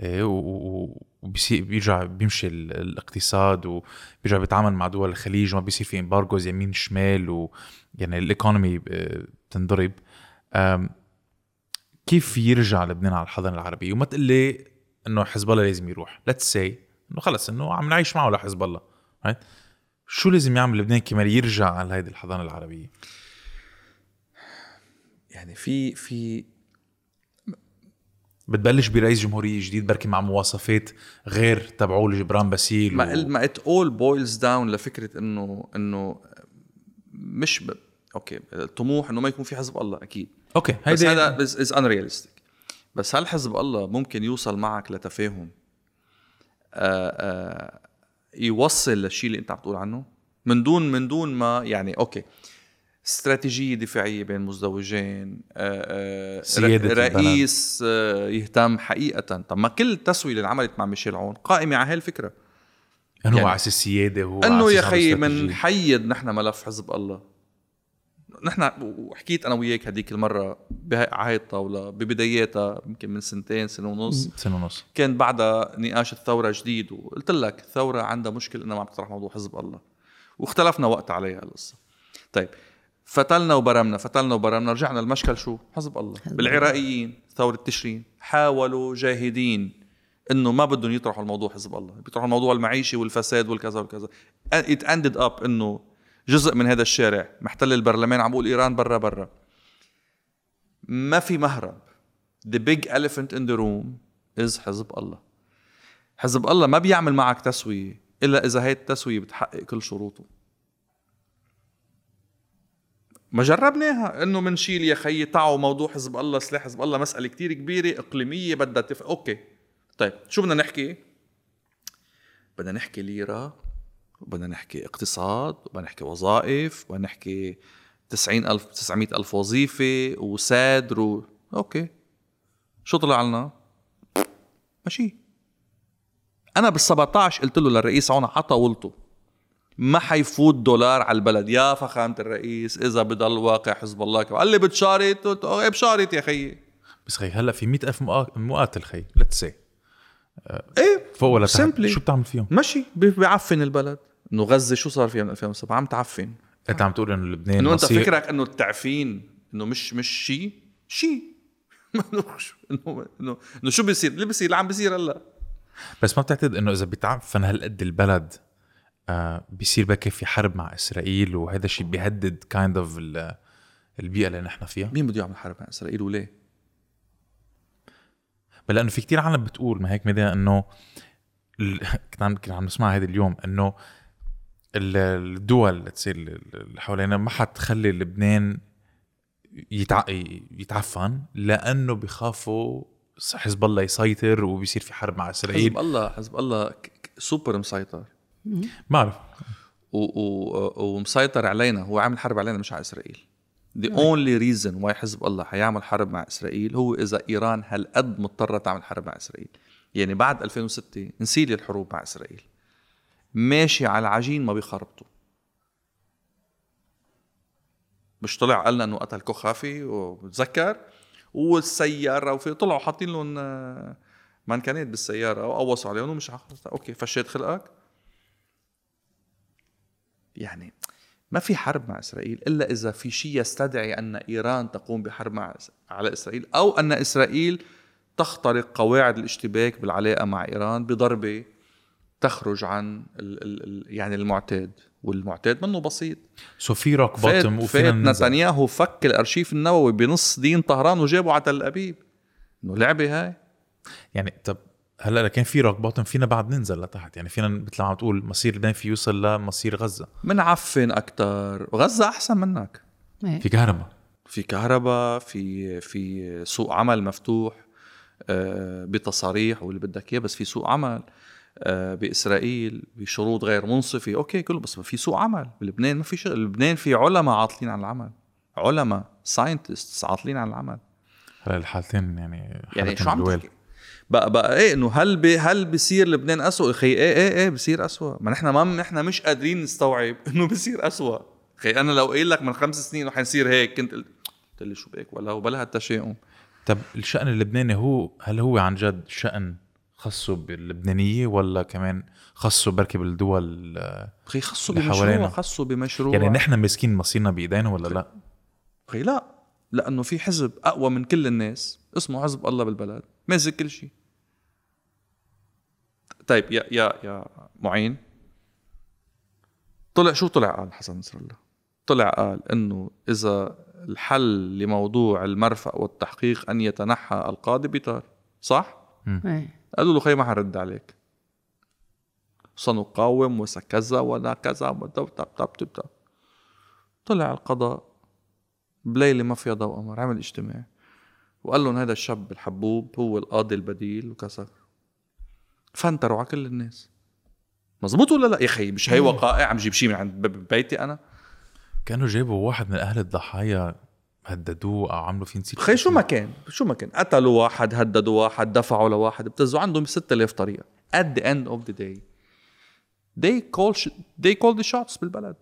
إيه و- و- وبيصير بيرجع بيمشي ال- الاقتصاد وبيرجع بيتعامل مع دول الخليج وما بيصير في امبارجوز يمين شمال ويعني الايكونومي بتنضرب أم، كيف يرجع لبنان على الحضانة العربية؟ وما تقول لي إنه حزب الله لازم يروح. let's say إنه خلص إنه عم نعيش معه لحزب الله? شو لازم يعمل لبنان كمان يرجع على هيدي الحضانة العربية؟ يعني في في بتبلش برئيس جمهورية جديد بركي مع مواصفات غير تبعولو لجبران باسيل ما ما it all boils down لفكرة انه إنه مش ب... okay الطموح إنه ما يكون في حزب الله أكيد. okay بس هيدي هذا is unrealistic بس هل حزب الله ممكن يوصل معك لتفاهم؟ آآ آآ يوصل للشيء اللي أنت عم تقول عنه؟ من دون من دون ما يعني okay. استراتيجية دفاعية بين مزدوجين آآ آآ سيادة رئيس آه، يهتم حقيقة. طب ما كل التسويه اللي انعملت مع ميشيل عون قائمة على هاي الفكرة أنه يعني- على السيادة على أنه يا خيي. بنحيد نحن ملف حزب الله. نحن وحكيت أنا وياك هديك المرة بهاي على هاي الطاولة ببداياتها يمكن من سنتين سنة ونص. سنة ونص. كان بعدها نقاش الثورة جديد وقلت لك الثورة عندها مشكلة إنها ما عم تطرح موضوع حزب الله. واختلفنا وقت عليها القصة طيب فتلنا وبرمنا فتلنا وبرمنا رجعنا المشكل شو؟ حزب الله. بالعراقيين ثورة تشرين حاولوا جاهدين إنه ما بدهم يطرحوا الموضوع حزب الله. بيطرحوا الموضوع المعيشي والفساد والكذا والكذا it ended up إنه جزء من هذا الشارع محتل البرلمان عم بقول إيران برا برا. ما في مهرب. The big elephant in the room is حزب الله. حزب الله ما بيعمل معك تسوية إلا إذا هي التسوية بتحقق كل شروطه. ما جربناها. إنه منشيل يا خيي تعوا موضوع حزب الله سلاح حزب الله مسألة كتير كبيرة إقليمية بدها تف... okay. طيب شو بدنا نحكي؟ بدنا نحكي ليرة وبدنا نحكي اقتصاد وبدنا نحكي وظائف وبدنا نحكي 90 ألف 900 ألف وظيفة وسادر و... أوكي. شو طلع لنا؟ ماشي أنا بال 17 قلت له للرئيس عون عطى ولطه. ما حيفوت دولار على البلد. يا فخامة الرئيس إذا بضل واقع حزب الله. قال لي بتشارط إيه بشارط يا خيي؟ بس خي هلأ في مئة ألف مقا- مقاتل خي let's say إيه فوق ولا تحت. شو بتعمل فيهم؟ ماشي بي- بيعفن البلد. إنه غزة شو صار فيها من 2007 عم تعفن. أنت عم تقول إنه لبنان إنه أنت فكرك إنه التعفين إنه مش مش شيء شيء إنه انه انه شو بيصير؟ اللي بيصير؟ اللي عم بيصير هلأ. بس ما بتعتقد إنه إذا بيتعفن هالقد البلد آه بيصير بكي في حرب مع إسرائيل وهذا الشيء بيهدد kind of البيئة اللي نحن فيها. مين بده يعمل حرب مع إسرائيل وليه؟ بل لأنه في كتير عالم بتقول ما هيك مدى إنه كنت عم كنا عم نسمع هذا اليوم إنه ال- الدول اللي تصير اللي حوالينا ما حتخلي لبنان يتع... يتعفن لأنه بيخافوا حزب الله يسيطر وبيصير في حرب مع إسرائيل. حزب الله حزب الله سوبر مسيطر. بعرف و و ومسيطر علينا هو عامل حرب علينا مش على إسرائيل. The only reason why حزب الله حيعمل حرب مع إسرائيل هو إذا إيران هالقد مضطرة تعمل حرب مع إسرائيل. يعني بعد 2006 نسيلي الحروب مع إسرائيل. ماشي على العجين ما بيخربطوا. مش طلع قالنا إنه قتل كخافي وبتذكر والسيارة وفي طلعوا حاطين لهم آه، مانكانات بالسيارة وقوصوا عليهم ومش okay فشيت خلقك. يعني ما في حرب مع إسرائيل إلا إذا في شيء يستدعي أن إيران تقوم بحرب مع على إسرائيل أو أن إسرائيل تخترق قواعد الاشتباك بالعلاقة مع إيران بضربة تخرج عن ال ال ال يعني المعتاد والمعتاد منه بسيط. so في rock bottom وفينا نتنياهو فك الأرشيف النووي بنص دين طهران وجابه على تل أبيب. إنه لعبة هاي. يعني طب هلا كان في rock bottom فينا بعد ننزل لتحت؟ يعني فينا مثل ما عم تقول مصير لبنان في يوصل لمصير غزة. منعفن أكثر غزة أحسن منك. إيه. في كهرباء. في كهرباء في في سوق عمل مفتوح آه، بتصاريح واللي بدك إياه بس في سوق عمل آه، بإسرائيل بشروط غير منصفة. okay كله بس في سوق عمل. بلبنان ما في شغل. لبنان في علماء عاطلين عن العمل. علماء scientists عاطلين عن العمل. هلا الحالتين يعني يعني شو عم. تحكي؟ بقى بقى إيه إنه هل بي هل بصير لبنان اسوء أخي إيه إيه إيه بصير اسوء ما نحن ما نحن مش قادرين نستوعب إنه بصير اسوء أخي أنا لو قايل لك من خمس سنين رح يصير هيك كنت قلت لي شو بك ولا وبلا هالتشاؤم. طب الشأن اللبناني هو هل هو عن جد شأن خاصه باللبنانية ولا كمان خاصه بركي بالدول أخي اللي بمشروع. خصوا بمشروع. يعني نحن ماسكين مصيرنا بإيدينا ولا لا؟ أخي لا. لأنه في حزب أقوى من كل الناس اسمه حزب الله بالبلد ماسك كل شيء. طيب يا يا يا معين. طلع شو طلع قال حسن نصر الله؟ طلع قال إنه إذا الحل لموضوع المرفأ والتحقيق أن يتنحى القاضي بيطار صح؟ إيه. قالوا له خي ما حنرد عليك. سنقاوم وسكذا ولا كذا تب تب تب تب طلع القضاء بليلة ما فيها ضوء قمر عمل اجتماع. وقال لهم هذا الشاب الحبوب هو القاضي البديل وكذا. فانتروا على كل الناس. مزبوط ولا لا؟ يا أخي مش هي وقائع عم جيب شيء من عند بيتي أنا؟ كانوا جابوا واحد من أهل الضحايا هددوه أو عملوا فيه نسيت خي شو ما كان؟ شو ما كان. قتلوا واحد هددوا واحد دفعوا لواحد ابتزوا عندهم 6000 طريقة. At the end of the day they call sh- they call the shots بالبلد.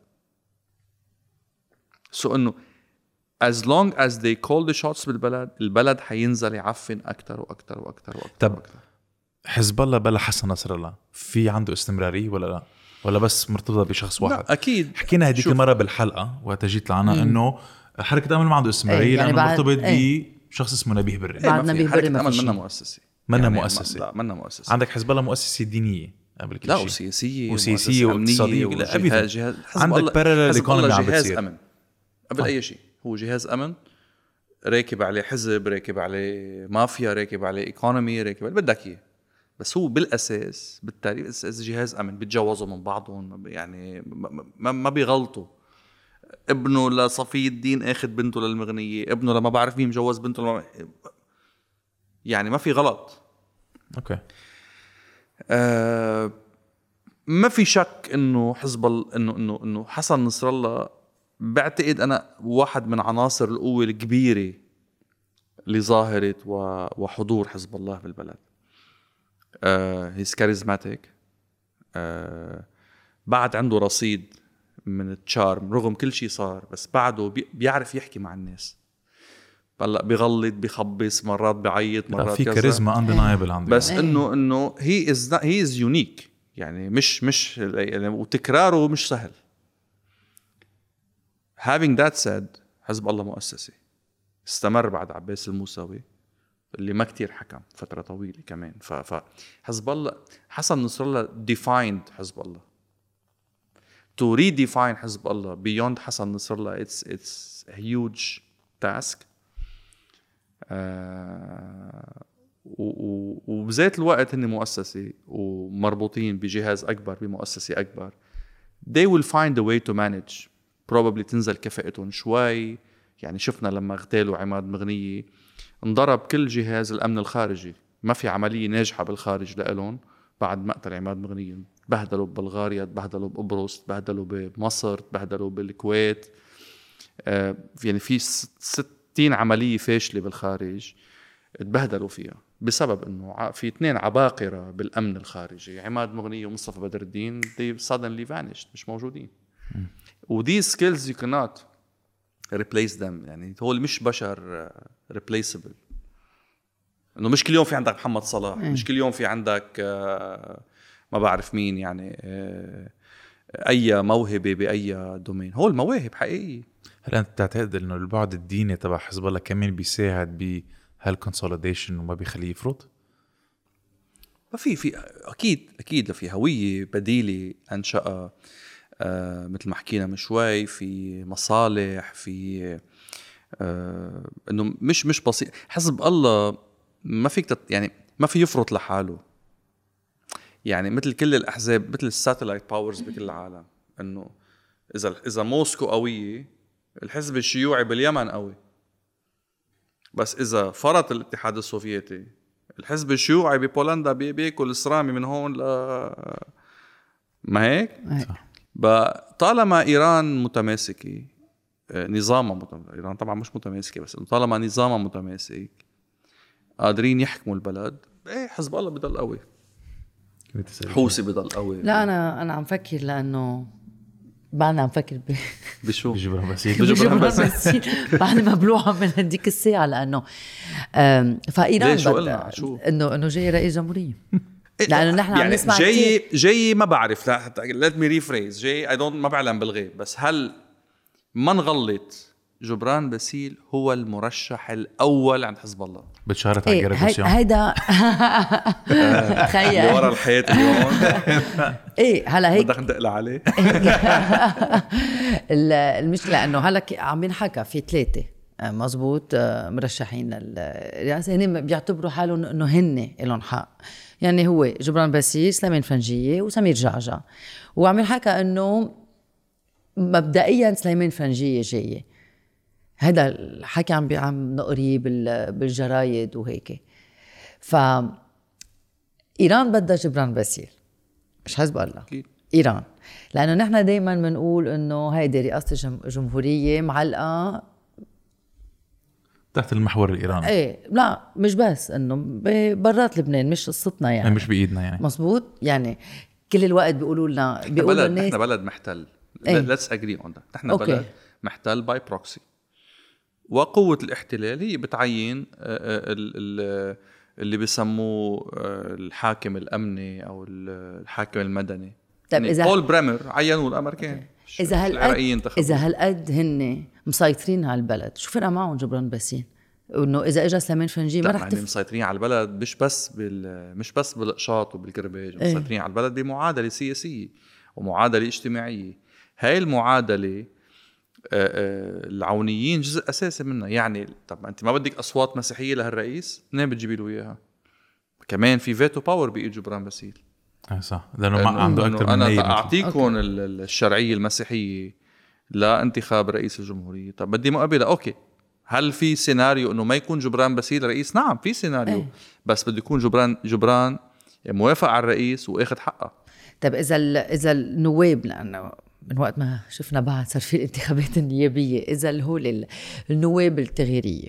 so إنه as long as they call the shots بالبلد البلد حينزل يعفن أكثر وأكثر وأكثر وأكثر طب وأكثر حزب الله بلا حسن نصر الله في عنده استمرارية ولا لا؟ ولا بس مرتبطة بشخص واحد؟ لا أكيد حكينا هديك. المره بالحلقة وقت جيت لعنا إنه حركة امل ما عنده استمرارية إيه، يعني لأنه بعد- مرتبط إيه. بشخص اسمه نبيه بري ما بعدنا في. بيبري حركة. ما منا مؤسسة منا يعني مؤسسة. ما- لا منا مؤسسة عندك حزب الله مؤسسة دينية قبل كل لا شيء وسياسية لا، وجهاز everything. جهاز حزب عندك الله- parallel حزب economy الله عم جهاز. أمن قبل أي شيء هو جهاز أمن راكب عليه حزب راكب عليه مافيا راكب عليه ايكونومي راكب عليه بدك إياه بس هو بالأساس بالتاريخ الأساس جهاز أمن بيتجوزوا من بعضهم يعني ما, ما, بيغلطوا. ابنه لصفي الدين اخذ بنته للمغنية ابنه لما بعرف مين مجوز بنته لما يعني ما في غلط. okay. آه، ما في شك إنه حزب الله انه انه إنه حسن نصر الله بعتقد أنا واحد من عناصر القوة الكبيرة لظاهرة و- وحضور حزب الله بالبلد. he's charismatic بعد عنده رصيد من ال charm رغم كل شيء صار بس بعده بي- بيعرف يحكي مع الناس. هلا بيغلط بيخبص مرات بيعيط لا مرات في. كاريزما undeniable عنده بس إيه. انه إنه he is he is unique يعني مش مش يعني وتكراره مش سهل. Having that said حزب الله مؤسسة استمر بعد عباس الموسوي. اللي ما كتير حكم فترة طويلة كمان. فحزب الله حسن نصر الله defined حزب الله. To redefine حزب الله beyond حسن نصر الله task. آه و- و- وبذات الوقت هن مؤسسة ومربوطين بجهاز أكبر بمؤسسة أكبر. They will find a way to manage. Probably تنزل كفاءتهم شوي. يعني شفنا لما اغتالوا عماد مغنية. انضرب كل جهاز الأمن الخارجي. ما في عملية ناجحة بالخارج لإلهم بعد مقتل عماد مغنية. تبهدلوا ببلغاريا تبهدلوا بقبرص تبهدلوا بمصر تبهدلوا بالكويت. آه، يعني في ست- 60 عملية فاشلة بالخارج تبهدلوا فيها بسبب إنه في اثنين عباقرة بالأمن الخارجي عماد مغنية ومصطفى بدر الدين. They suddenly vanished مش موجودين. with these skills you cannot replace them. يعني هول مش بشر replaceable إنه مش كل يوم في عندك محمد صلاح مش كل يوم في عندك آه، ما بعرف مين يعني آه، أي موهبة بأي domain هول مواهب حقيقية. هل أنت بتعتقد إنه البعد الديني تبع حزب الله كمان بيساعد بهال consolidation وما بيخليه يفرط؟ ما في في أكيد أكيد في هوية بديلة انشأها مثل ما حكينا من شوي في مصالح في آه إنه مش مش بسيط حزب الله ما فيك تت يعني ما في يفرط لحاله يعني مثل كل الأحزاب مثل ال satellite powers بكل العالم إنه إذا إذا موسكو قوية الحزب الشيوعي باليمن قوي بس إذا فرط الاتحاد السوفيتي الحزب الشيوعي ببولندا بي- بيأكل صرامي من هون ل ما هيك؟ هيك. طالما إيران متماسكة آه، نظامها متماسك إيران طبعا مش متماسكة بس طالما نظامها متماسك قادرين يحكموا البلد إيه حزب الله بضل قوي حوسي بضل قوي لا أنا أنا عم فكر لأنه بعدنا عم فكر ب- بشو بجبران بجبران بس. بسيط بعد مبلوعة من هديك الساعة لأنه فإيران ليه؟ شو قلنا؟ شو؟ إنه إنه جاي رئيس جمهورية لأنه نحن عم يعني نسمع جاي كتير. جاي ما بعرف ليت مي ريفريز جاي اي دونت ما بعلم بالغيب. بس هل ما نغلط جبران باسيل هو المرشح الأول عند حزب الله؟ بتشارت على هي- الجراديسيون هيدا تخيل. ورا الحياة اليوم. إيه هلا هيك بدك ندق عليه ال- المشكلة إنه هلا عم ينحكى في ثلاثة. آه، مزبوط آه، مرشحين للرئاسه هن بيعتبروا حالهم إنه هن لهم حق. يعني هو جبران باسيل سليمان فرنجية وسمير جعجع. وعم ينحكى إنه مبدئيا سليمان فرنجية جاية هذا الحكي عم عم نقريه بال- بالجرايد وهيك. ف إيران بدها جبران باسيل مش حزب الله. أكيد. إيران. لأنه نحن دائما بنقول إنه هيدي رئاسة الجم- الجمهوريه معلقة تحت المحور الإيراني. إيه لا مش بس إنه برات لبنان مش قصتنا يعني. مش بإيدنا يعني. مزبوط يعني كل الوقت بيقولوا لنا بيقولوا بلد الناس إحنا بلد محتل. إيه. ليتس اجري اون نحن أوكي. بلد محتل by proxy وقوة الاحتلال هي بتعين آه، آه، ال- ال- اللي بيسموه آه، الحاكم الأمني أو ال- الحاكم المدني. طيب يعني إذا- بول بريمر عينوه الأمريكان. إذا هالقد إذا هالقد هن مسيطرين على البلد شو فرق معهم جبران باسيل إنه إذا اجى سليمان فرنجي ما رح يعني تف... مسيطرين على البلد مش بس بال مش بس بالقشاط وبالكرباج إيه. مسيطرين على البلد بمعادلة سياسية ومعادلة اجتماعية. هاي المعادلة آه، آه، العونيين جزء أساسي منها. يعني طب أنت ما بدك أصوات مسيحية لهالرئيس؟ منين بتجيبي له إياها؟ كمان في veto power بإيد جبران باسيل آه صح. لأنه ما عنده أكثر من أنا أعطيكم ال- ال- الشرعيه المسيحيه لانتخاب رئيس الجمهورية. طب بدي مقابلة. أوكي. هل في سيناريو إنه ما يكون جبران باسيل رئيس نعم في سيناريو. إيه. بس بده يكون جبران جبران موافق على الرئيس وآخذ حقه. طيب إذا ال- إذا النواب لأنه من وقت ما شفنا بعد صار في الانتخابات النيابية إذا اللي هو ال- النواب التغييرية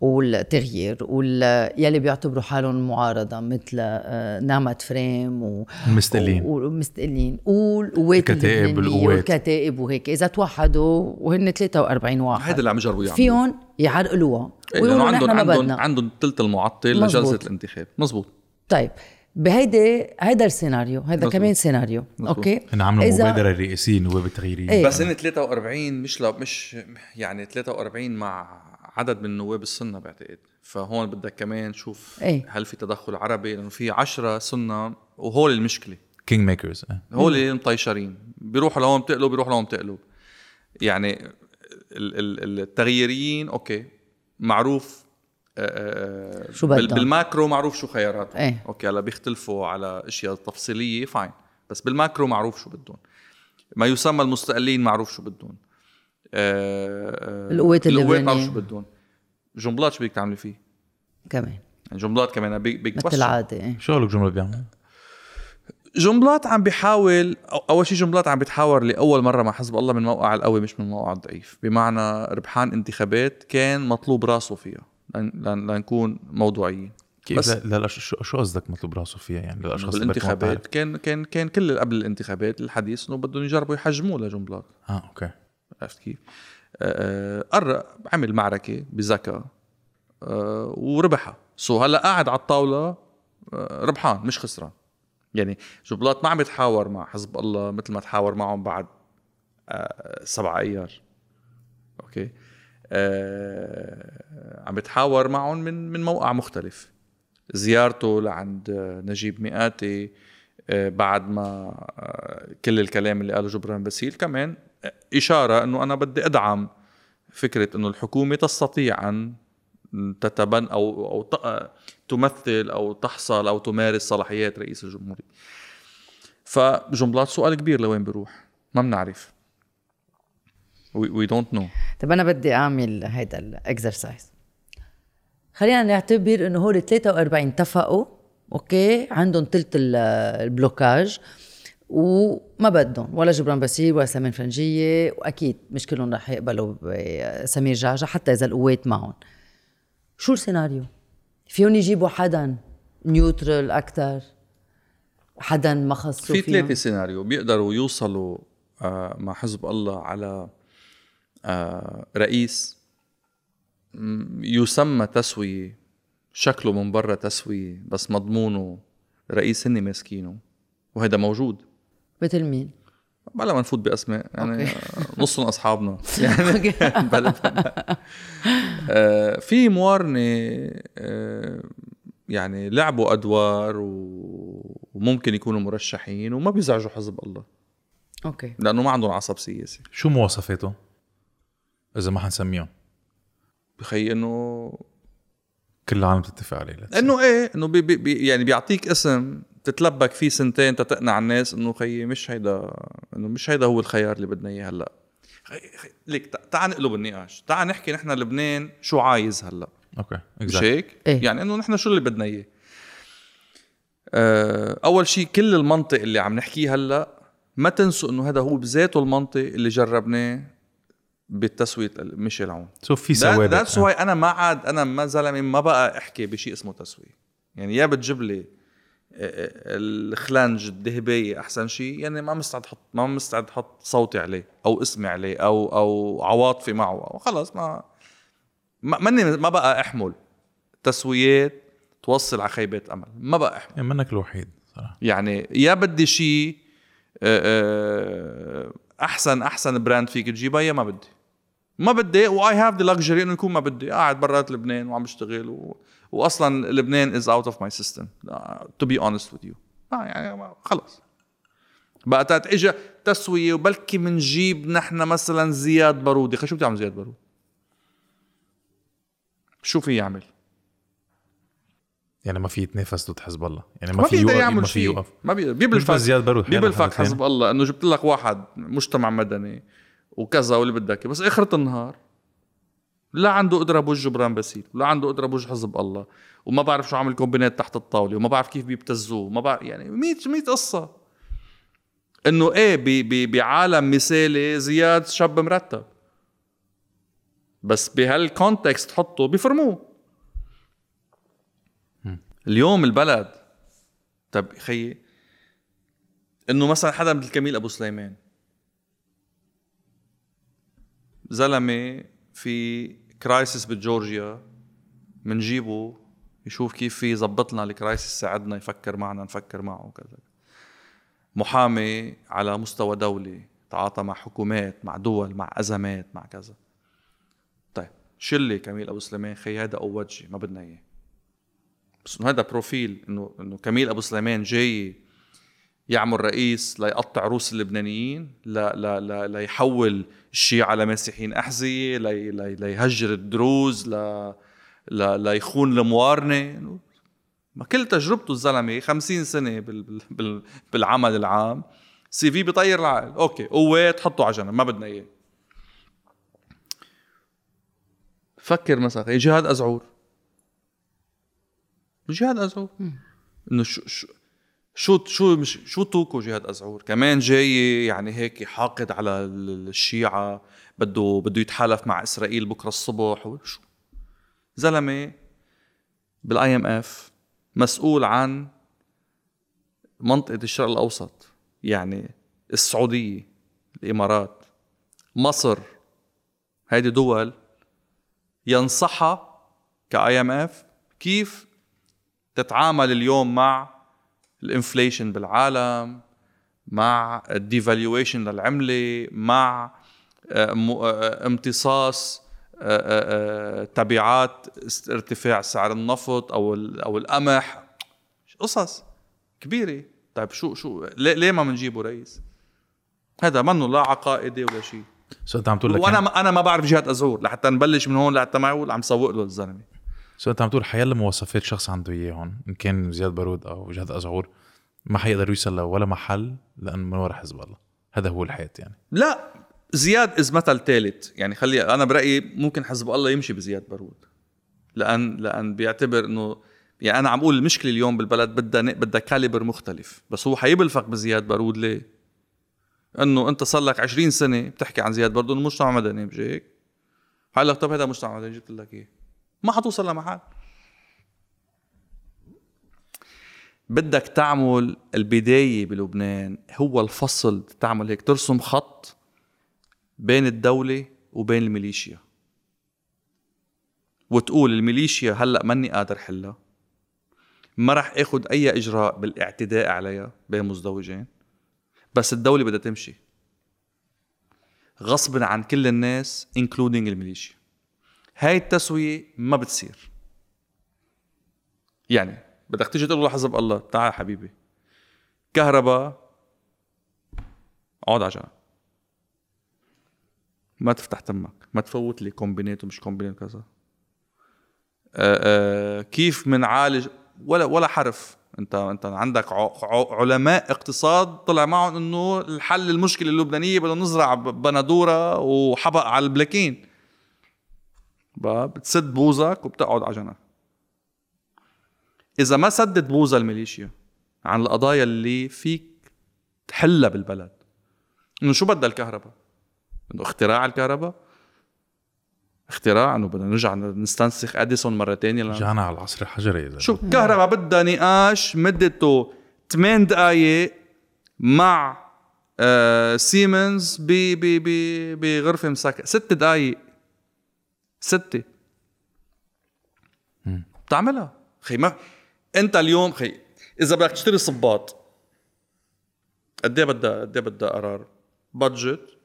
والتغيير وال يلي بيعتبروا حالهم معارضة مثل آه، نعمة فرام و المستقلين. و- ومستقلين والقوات الكتائب والقوات. والكتائب وهيك. إذا توحدوا وهن 43 واحد. هيدا اللي عم يجربوا يعملوا. فيهم يعرقلوها. إيه، ويقولوا عندهم عندهم عندهم ثلث المعطل مزبوط. لجلسه الانتخاب. مزبوط. طيب. بهيدي هيدا السيناريو هيدا مزبوط. كمان سيناريو مزبوط. أوكي إنه عملوا إذا- مبادرة رئيسيه النواب التغييرية إيه. بس هن 43 مش لا مش يعني 43 مع عدد من نواب السنة بعتقد فهون بدك كمان شوف إيه. هل في تدخل عربي لأنه في 10 سنة وهول المشكلة king makers هول اللي مطيشرين بيروحوا لهون بتقلب بيروحوا لهون بتقلب يعني ال- ال- التغييريين أوكي معروف آه، آه، شو بدهم. بال macro معروف شو خياراتهم إيه. أوكي هلا بيختلفوا على أشياء تفصيلية fine بس بال macro معروف شو بدهم ما يسمى المستقلين معروف شو بدهم آه، آه، القوات القوات معروف. شو بدهم جنبلاط شو بدك تعملي فيه؟ كمان يعني جنبلاط كمان بيك بيك مثل العادة إيه. شغلك جمله بيعمل جنبلاط عم بيحاول أو- أول شيء جنبلاط عم بيتحاور لأول مرة مع حزب الله من موقع القوي مش من موقع الضعيف بمعنى ربحان انتخابات كان مطلوب راسه فيها لنكون موضوعيين. كيف؟ بس- لا لا شو شو قصدك مطلوب راسه فيها؟ يعني للاشخاص بالانتخابات. كان كان كان كل قبل الانتخابات الحديث إنه بدهم يجربوا يحجموه لجنبلاط آه أوكي. عرفت كيف؟ آه، قرر عمل معركة بذكاء آه، وربحها. so هلأ قاعد على الطاولة آه، ربحان مش خسران. يعني جنبلاط ما عم يتحاور مع حزب الله مثل ما تحاور معهم بعد آه، سبعة أيار. أوكي؟ آه، عم بتحاور معهم من من موقع مختلف. زيارته لعند آه، نجيب ميقاتي آه، بعد ما آه، كل الكلام اللي قاله جبران باسيل. كمان إشارة أنه أنا بدي أدعم فكرة أنه الحكومة تستطيع أن تتبن أو ت- تمثل أو تحصل أو تمارس صلاحيات رئيس الجمهورية. فجنبلاط سؤال كبير لوين بيروح؟ ما بنعرف. We don't know طب أنا بدي أعمل هيدا ال exercise خلينا نعتبر إنه هول 43 اتفقوا okay؟ عندهم ال- ال blocage وما بدهم ولا جبران باسيل ولا سلمان فرنجية وأكيد مش كلهم رح يقبلوا سمير جعجع حتى إذا القوات معهم. شو السيناريو؟ فيهم يجيبوا حدا neutral أكثر حدا ما خصوا في؟ ثلاثة سيناريو بيقدروا يوصلوا آه، مع حزب الله على رئيس. م- يسمى تسوية شكله من برا تسوية بس مضمونه رئيس هن ماسكينه وهذا موجود. مثل مين؟ بلا ما نفوت بأسماء يعني. آه، نصهم أصحابنا. يعني بلا. آه، في موارنة آه، يعني لعبوا أدوار و- وممكن يكونوا مرشحين وما بيزعجوا حزب الله. okay. لأنه ما عندهم عصب سياسي. شو مواصفاته؟ إذا ما حنسميهم بخي إنه كل العالم تتفق عليه. إنه إيه إنه بي بي يعني بيعطيك اسم تتلبك فيه سنتين تتقنع الناس إنه خيي مش هيدا إنه مش هيدا هو الخيار اللي بدنا إياه هلأ خي- خي- ليك تع- تعال نقلب النقاش تعال نحكي نحن لبنان شو عايز هلأ okay مش exactly. هيك؟ إيه. يعني إنه نحن شو اللي بدنا إياه آه، أول شيء كل المنطق اللي عم نحكيه هلأ ما تنسوا إنه هذا هو بذاته المنطق اللي جربناه بالتسويه ميشيل عون so في ثوابت. that's why أنا ما عاد أنا ما زلمة ما بقى أحكي بشيء اسمه تسويه يعني يا بتجيب لي آه، آه، الخلنج الذهبيه أحسن شيء يعني ما مستعد أحط ما مستعد أحط صوتي عليه أو اسمي عليه أو أو عواطفي معه. أو خلص ما ما ماني ما بقى أحمل. تسويات توصل على خيبات أمل. ما بقى أحمل. يعني منك الوحيد صراحة. يعني يا بدي شيء آه، أحسن أحسن brand فيك تجيبها يا ما بدي. ما بدي و I have the luxury إنه يكون ما بدي. قاعد برات لبنان وعم بشتغل و... واصلا لبنان is out of my system to be honest with you يعني خلص. بقى تات اجى تسوية وبلكي منجيب نحن مثلا زياد بارودي خي شو بتعمل زياد بارود شو في يعمل؟ يعني ما في يتنافس ضد حزب الله. يعني ما, ما في يوقف يعمل ما في يوقف. ما بيبلفك زياد بارود بيبلفك حزب الله. إنه جبت لك واحد مجتمع مدني. وكذا واللي بدك. بس آخرة النهار لا عنده قدرة بوجه جبران باسيل ولا عنده قدرة بوجه حزب الله وما بعرف شو عامل كومبينات تحت الطاولة وما بعرف كيف بيبتزوه ما بعرف يعني 100 100 قصة. إنه إيه ب- ب- بعالم مثالي زياد شاب مرتب. بس بهال context حطه بيفرموه اليوم البلد طب خيي إنه مثلا حدا مثل كميل أبو سليمان. زلمة في crisis بجورجيا منجيبه يشوف كيف في يظبط لنا ال crisis يساعدنا يفكر معنا نفكر معه وكذا. محامي على مستوى دولي تعاطى مع حكومات مع دول مع أزمات مع كذا. طيب شلي كميل أبو سليمان خي هذا اوجي ما بدنا إياه. بس انه هذا profile انه إنه كميل أبو سليمان جاي يعمل رئيس ليقطع روس اللبنانيين لا لا لا ليحول الشيعة لمسيحيين أحذية لي لي ليهجر الدروز لا لا ليخون الموارنة. ما كل تجربته الزلمة 50 سنة بال بال بال بالعمل العام. CV بيطير العقل. okay قوات حطه على جنب ما بدنا إياه. فكر مثلا جهاد أزعور؟ جهاد أزعور. إنه شو شو شو شو مش شو توكو جهاد أزعور؟ كمان جاي يعني هيك حاقد على ال- الشيعة بده بده يتحالف مع إسرائيل بكرة الصبح. وشو؟ زلمة بال IMF مسؤول عن منطقة الشرق الأوسط يعني السعودية الإمارات مصر. هيدي دول ينصحها ك IMF كيف تتعامل اليوم مع ال inflation بالعالم مع ال devaluation للعملة مع آه، آه، امتصاص آه، آه، تبعات ارتفاع سعر النفط أو أو القمح. قصص كبيرة. طيب شو شو ليه, ما بنجيبه رئيس؟ هذا منه لا عقائدي ولا شيء. so انت عم تقول لك وأنا يعني ما أنا ما بعرف جهاد أزعور لحتى نبلش من هون لحتى ما يقول عم سوق له الزلمة. so انت عم تقول حيلا مواصفات شخص عنده اياهم إن كان زياد بارود أو جهاد ازعور ما حيقدر يوصل لولا محل لأن من ورا حزب الله هذا هو الحياة يعني لا زياد از مثل ثالث يعني خلي أنا برأيي ممكن حزب الله يمشي بزياد بارود لأن لأن بيعتبر إنه يعني أنا عم أقول المشكلة اليوم بالبلد بدها بدها caliber مختلف بس هو حيبلفك بزياد بارود ليه؟ إنه أنت صار لك 20 سنة بتحكي عن زياد بارود إنه مجتمع مدني هيك؟ حقول لك طب هذا مجتمع مدني جبت لك إيه؟ ما حتوصل لمحل. بدك تعمل البداية بلبنان هو الفصل تعمل هيك. ترسم خط بين الدولة وبين الميليشيا. وتقول الميليشيا هلأ ماني قادر حلها. ما رح آخذ أي إجراء بالإعتداء عليها بين مزدوجين. بس الدولة بدها تمشي. غصبا عن كل الناس including الميليشيا. هاي التسوية ما بتصير. يعني بدك تيجي تقول له حزب الله تعال حبيبي. كهرباء اقعد على جنب. ما تفتح تمك ما تفوت لي كومبينيت ومش كومبينيت كذا آآ آآ كيف منعالج؟ ولا ولا حرف. انت انت عندك علماء اقتصاد طلع معهم انه الحل المشكلة اللبنانية بدنا نزرع بندورة وحبق على البلاكين بتسد بوزك وبتقعد على جنب. إذا ما سدت بوزة الميليشيا عن القضايا اللي فيك تحلها بالبلد إنه شو بدها الكهرباء؟ إنه اختراع الكهرباء؟ اختراع إنه بدنا نرجع نستنسخ أديسون مرة ثانية رجعنا على العصر الحجري إذا. شو الكهرباء بدها نقاش مدته 8 دقائق مع آه سيمنز بغرفة مسكره ست دقائق ستة. بتعملها؟ خي ما انت اليوم خي إذا بدك تشتري صباط قد إيه بدها قد إيه بدها قرار؟ budget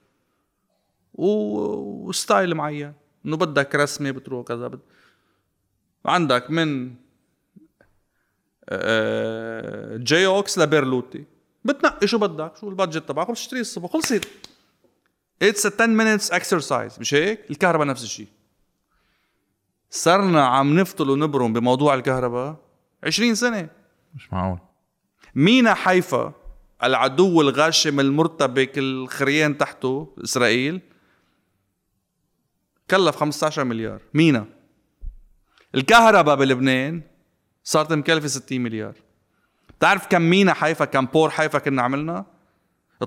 و style معين. إنه بدك رسمة بتروح كذا بد... عندك من آه، Geox ل Berluti. بتنقي شو بدك شو ال budget تبعك وبتشتري الصبح خلصت. It's 10 minutes exercise. مش هيك؟ الكهرباء نفس الشيء صرنا عم نفتل ونبرم بموضوع الكهرباء 20 سنة. مش معقول. مينا حيفا العدو الغاشم المرتبك الخريان تحته إسرائيل كلف 15 مليار. مينا. الكهرباء بلبنان صارت مكلفة 60 مليار. بتعرف كم مينا حيفا كم port حيفا كنا عملنا؟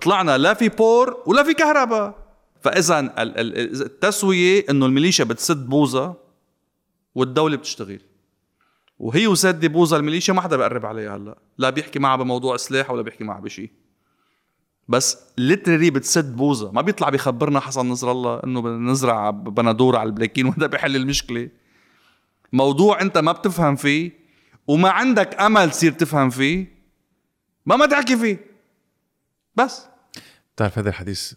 طلعنا لا في port ولا في كهرباء. فاذا التسوية إنه الميليشيا بتسد بوزة. والدولة بتشتغل. وهي وسادة بوزة الميليشيا ما حدا بقرب عليها هلا. لا بيحكي معها بموضوع سلاح ولا بيحكي معها بشيء بس literally بتسد بوزة. ما بيطلع بيخبرنا حسن نصر الله إنه بدنا نزرع بندور على البلاكين وهذا بيحل المشكلة. موضوع أنت ما بتفهم فيه وما عندك أمل تصير تفهم فيه ما ما تحكي فيه. بس. بتعرف هذا الحديث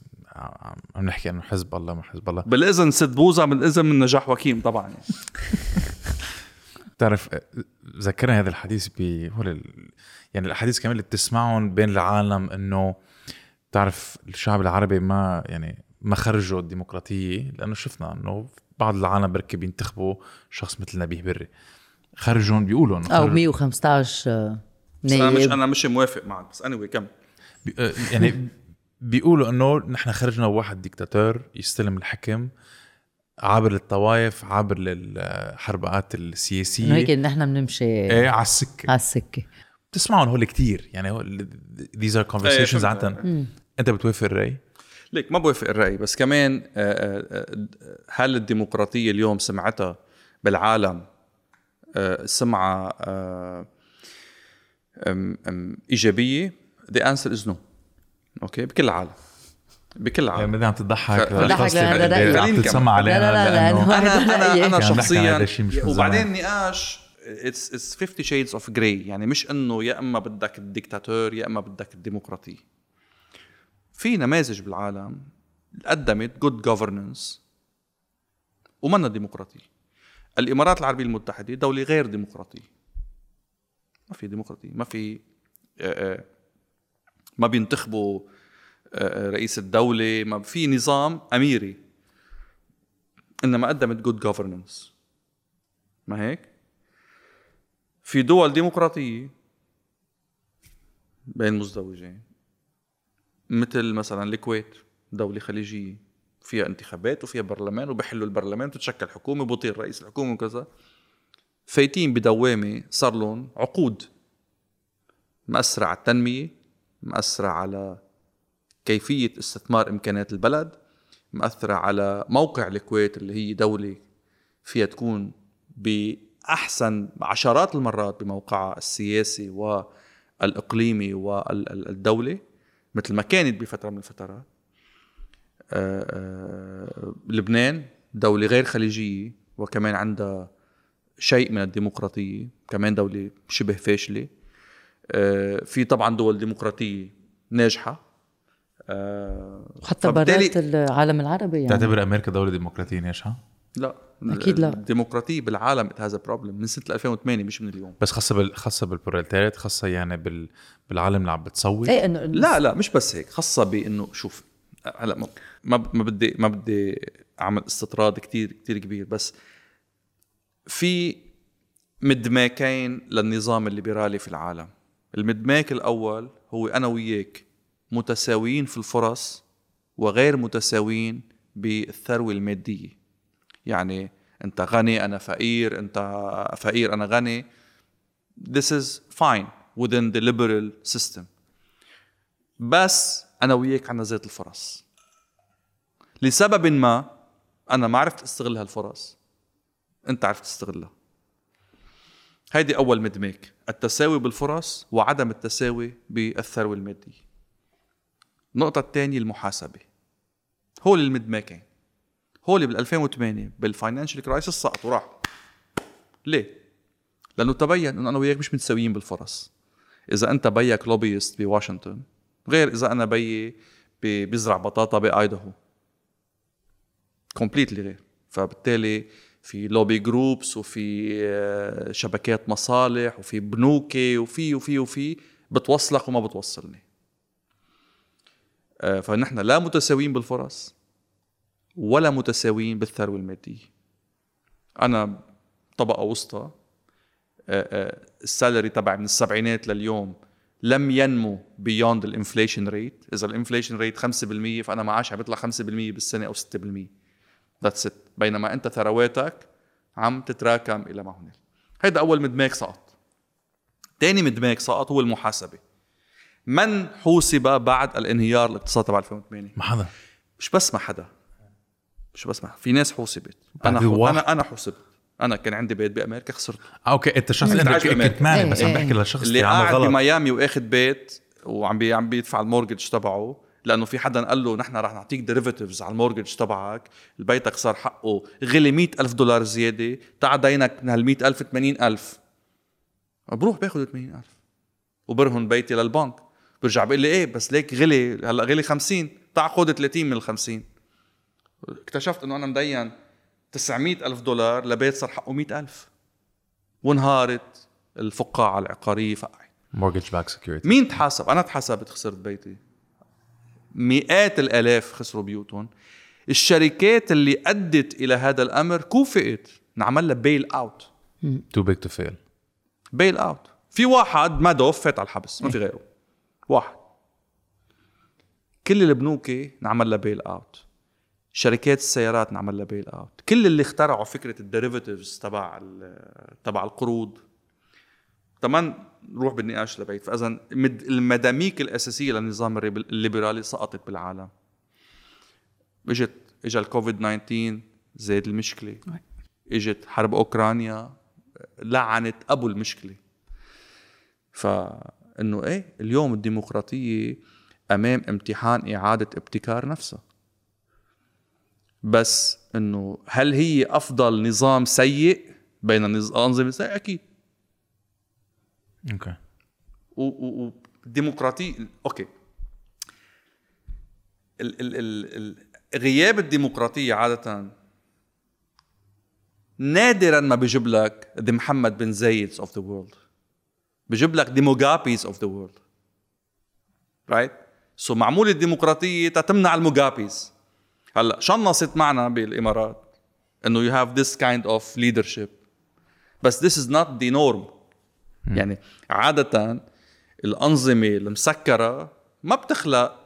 عم نحكي انه حزب الله ما حزب الله. بالاذن سد بوزة بالاذن من نجاح وكيم طبعا. بتعرف ذكرني هذا الحديث ب هو يعني الأحاديث كمان اللي بتسمعهم بين العالم إنه بتعرف الشعب العربي ما يعني ما خرجوا الديمقراطية لأنه شفنا إنه بعض العالم بركي بينتخبوا شخص مثل نبيه بري. خرجون بيقولوا إنه أو 115 نائب أنا مش أنا مش موافق معك بس اني anyway كم آه، يعني بيقولوا إنه نحن خرجنا واحد ديكتاتور يستلم الحكم عابر للطوائف عابر للحربقات السياسية. هيك نحن بنمشي إيه على السكة. على السكة. بتسمعهم هول كتير يعني these are conversations عادة. أنت بتوافق الرأي؟ ليك ما بوافق الرأي بس كمان آه، آه، آه، هل الديمقراطية اليوم سمعتها بالعالم؟ سمعة إيجابية؟ The answer is no. okay بكل العالم بكل العالم يعني عم تضحك تضحك عم تتسمع علينا لا لا لا أنا أنا أنا شخصيا وبعدين النقاش it's it's 50 shades of grey يعني مش انه يا اما بدك الديكتاتور يا اما بدك الديمقراطيه في نماذج بالعالم قدمت good governance ومنا ديمقراطيه الامارات العربيه المتحده دوله غير ديمقراطيه ما في ديمقراطيه ما في آه، آه، ما بينتخبوا آه، رئيس الدولة ما في نظام أميري. إنما قدمت good governance ما هيك؟ في دول ديمقراطية بين مزدوجين مثل مثلا الكويت دولة خليجية. فيها انتخابات وفيها برلمان وبحلوا البرلمان وتتشكل حكومة وبطير رئيس الحكومة وكذا. فايتين بدوامة صار لهم عقود. مأثرة على التنمية. مأثرة على كيفية استثمار إمكانيات البلد مأثرة على موقع الكويت اللي هي دولة فيها تكون بأحسن عشرات المرات بموقعها السياسي والإقليمي والدولة مثل ما كانت بفترة من الفترات. آه، آه، لبنان دولة غير خليجية وكمان عندها شيء من الديمقراطية كمان دولة شبه فاشلة. في طبعا دول ديمقراطية ناجحة. آه حتى فبالتالي- برات العالم العربي يعني. تعتبر أمريكا دولة ديمقراطية ناجحة؟ لا أكيد لا. الديمقراطيه بالعالم هذا بروبلم من سنة 2008 مش من اليوم. بس خاصة بال... خاصة بالبروليتاريات خاصة يعني بال... بالعالم اللي عم بتصوت. إيه إنه لا لا مش بس هيك. خاصة بإنه شوف هلا ما ما ما بدي ما بدي أعمل استطراد كتير كتير كبير بس في مدماكين للنظام الليبرالي في العالم. المدماك الأول هو أنا وياك متساويين في الفرص وغير متساويين بالثروة المادية. يعني أنت غني أنا فقير أنت فقير أنا غني. This is fine within the liberal system. بس أنا وياك عنا ذات الفرص. لسبب ما أنا ما عرفت أستغل هالفرص. أنت عرفت تستغلها. هيدي أول مدماك التساوي بالفرص وعدم التساوي بالثروة المادية. النقطة الثانية المحاسبة. هول المدماكين هول بال 2008 بال financial crisis سقطوا راحوا. ليه؟ لأنه تبين إنه أنا وياك مش متساويين بالفرص. إذا أنت big lobbyist بواشنطن غير إذا أنا بيي بي- بيزرع بطاطا بايداهو completely غير. فبالتالي في lobby groups وفي آه، شبكات مصالح وفي بنوكي وفي وفي وفي بتوصلك وما بتوصلني. آه، فنحن لا متساويين بالفرص ولا متساويين بالثروة المادية. أنا طبقة وسطى آه، ال salary تبعي من السبعينات لليوم لم ينمو beyond ال inflation rate إذا ال inflation rate 5% فأنا معاشي عم بيطلع 5% بالسنة أو 6% that's it بينما أنت ثرواتك عم تتراكم إلى ما هنالك هيدا أول مدماك سقط. ثاني مدماك سقط هو المحاسبة. من حوسب بعد الانهيار الاقتصادي تبع 2008 ما حدا. مش بس ما حدا. مش بس ما في ناس حوسبت. أنا أنا أنا حوسبت. أنا كان عندي بيت بأمريكا خسرته. آه، okay. أنت شخص انت كنت إيه، بس عم إيه. بحكي للشخص اللي قاعد بميامي وآخد بيت وعم بي عم بيدفع ال mortgage تبعه لأنه في حدا قال له نحن رح نعطيك derivatives على ال mortgage تبعك بيتك صار حقه غلي مئة ألف دولار زيادة تعال دينك من هال ألف 80 ألف. بروح باخذ 80 ألف. وبرهن بيتي للبنك. برجع بيقول لي إيه بس ليك غلي هلأ غلي 50 تعال خذ 30 من ال 50 اكتشفت إنه أنا مدين 900 ألف دولار لبيت صار حقه 100 ألف. وانهارت الفقاعة العقارية فقعت. mortgage-backed security مين تحاسب؟ أنا تحاسبت خسرت بيتي. مئات الآلاف خسروا بيوتهم. الشركات اللي أدت إلى هذا الأمر كوفئت. نعمل لها bail out too big to fail bail out في واحد مادوف فات على الحبس. ما في غيره. واحد. كل البنوكي نعمل لها bail out شركات السيارات نعمل لها bail out كل اللي اخترعوا فكرة ال derivatives تبع تبع القروض. كمان نروح بالنقاش لبعيد فإذا المد- المداميك الأساسية للنظام الليبرالي سقطت بالعالم. إجت اجى الكوفيد 19 زاد المشكلة. إجت حرب أوكرانيا لعنت أبو المشكلة. فإنه إيه اليوم الديمقراطية أمام امتحان إعادة ابتكار نفسها. بس إنه هل هي أفضل نظام سيء بين الانظمه السيئه أكيد. أوكي و- و- والديمقراطية OK ال ال ال ال غياب الديمقراطية عادة نادرا ما بيجيب لك the Mohammed bin Zayeds of the world بيجيب لك the Mugabes of the world right so معمول الديمقراطية تتمنع ال Mugabes هلا شنصت معنا بالإمارات؟ إنه you have this kind of leadership. بس this is not the يعني عادة الأنظمة المسكرة ما بتخلق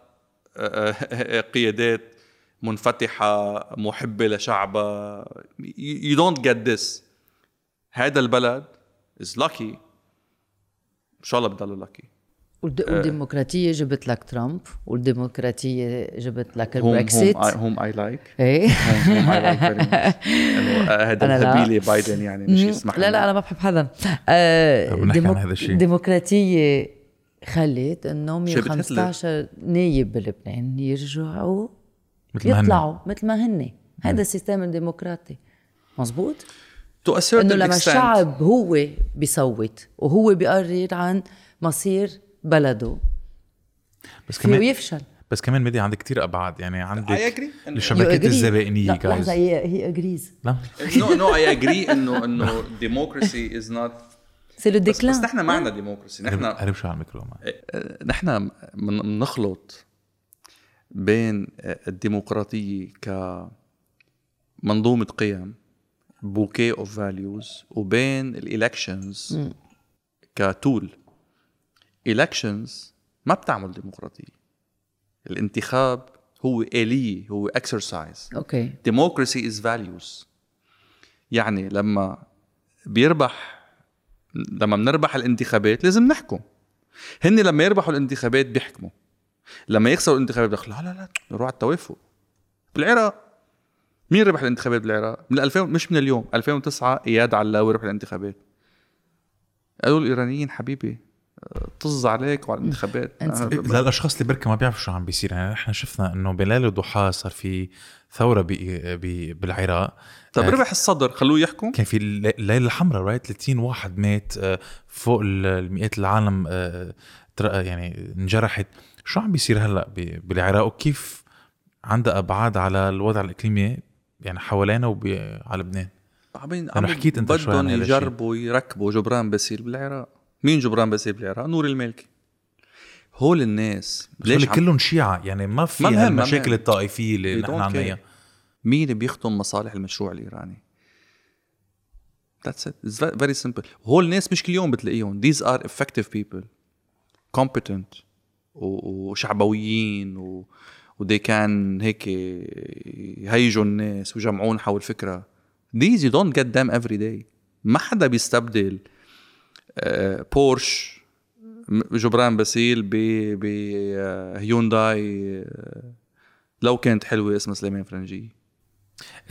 آه، آه، قيادات منفتحة محبة لشعبها you don't get this. هذا البلد is lucky. إن شاء الله بضل lucky. والد- والديمقراطية جبت لك ترامب والديمقراطية جبت لك البريكسيت. Whom I like. إيه. آه، هذا. الهبيلة بايدن يعني مش يسمح لا. لا أنا ما بحب حدا آه الشيء. الديمقراطية خلت انه شبه هتلر. 115 نايب بلبنان يرجعوا مثل ما هن. يطلعوا مثل ما هن. هذا ال system الديمقراطي. مزبوط؟ إنه لما الشعب هو بيصوت وهو بيقرر عن مصير بلده. بس كمان يفشل بس كمان ميديا عندك كتير أبعاد يعني عندك الشبكات الزبائنية لا لحظة جايز هي هي اجريز لا. No no I agree انه إنه democracy is not سي لو بس, بس ديكلان نحن ما عندنا ديموكراسي نحن قرب شو على الميكرو معي. نحن من- بنخلط بين الديمقراطية كمنظومة قيم بوكي اوف فاليوز وبين الالكشنز كتول الكشنز ما بتعمل ديمقراطية. الانتخاب هو آلية هو exercise OK. Democracy is values. يعني لما بيربح لما بنربح الانتخابات لازم نحكم. هن لما يربحوا الانتخابات بيحكموا. لما يخسروا الانتخابات بيقول لا لا لا نروح على التوافق. بالعراق مين ربح الانتخابات بالعراق؟ من 2000 مش من اليوم 2009 إياد علاوي ربح الانتخابات. قالوا الايرانيين حبيبي. آه، طز عليك وعلى الانتخابات. للاشخاص اللي بركة ما بيعرفوا شو عم بيصير يعني إحنا شفنا إنه بليله ضحى صار في ثورة baby بالعراق. طب آه، ربح الصدر خلوه يحكم؟ كان في اللي- الليلة الحمراء right 30 واحد مات آه، فوق ال- المئات العالم آه، تر- يعني انجرحت. شو عم بيصير هلأ ب- بالعراق؟ وكيف عندها أبعاد على الوضع الإقليمي يعني حوالينا وعلى لبنان؟ عم حكيت عن بدهم. يجربوا يركبوا جبران باسيل بالعراق. مين جبران باسيل بالعراق نور المالكي هول الناس ليش عم... كلهم شيعة يعني ما في المشاكل. الطائفية اللي نحن عنا. اياها مين بيخدم مصالح المشروع الإيراني That's it. It's ve- very simple. هول الناس مش كل يوم بتلاقيهم. These are effective people. Competent. وشعبويين و they can هيك يهيجوا الناس ويجمعون حول فكرة. These you don't get them every day. ما حدا بيستبدل بورش م- جبران باسيل ب ب آه، هيونداي آه، لو كانت حلوة اسمها سليمان فرنجي.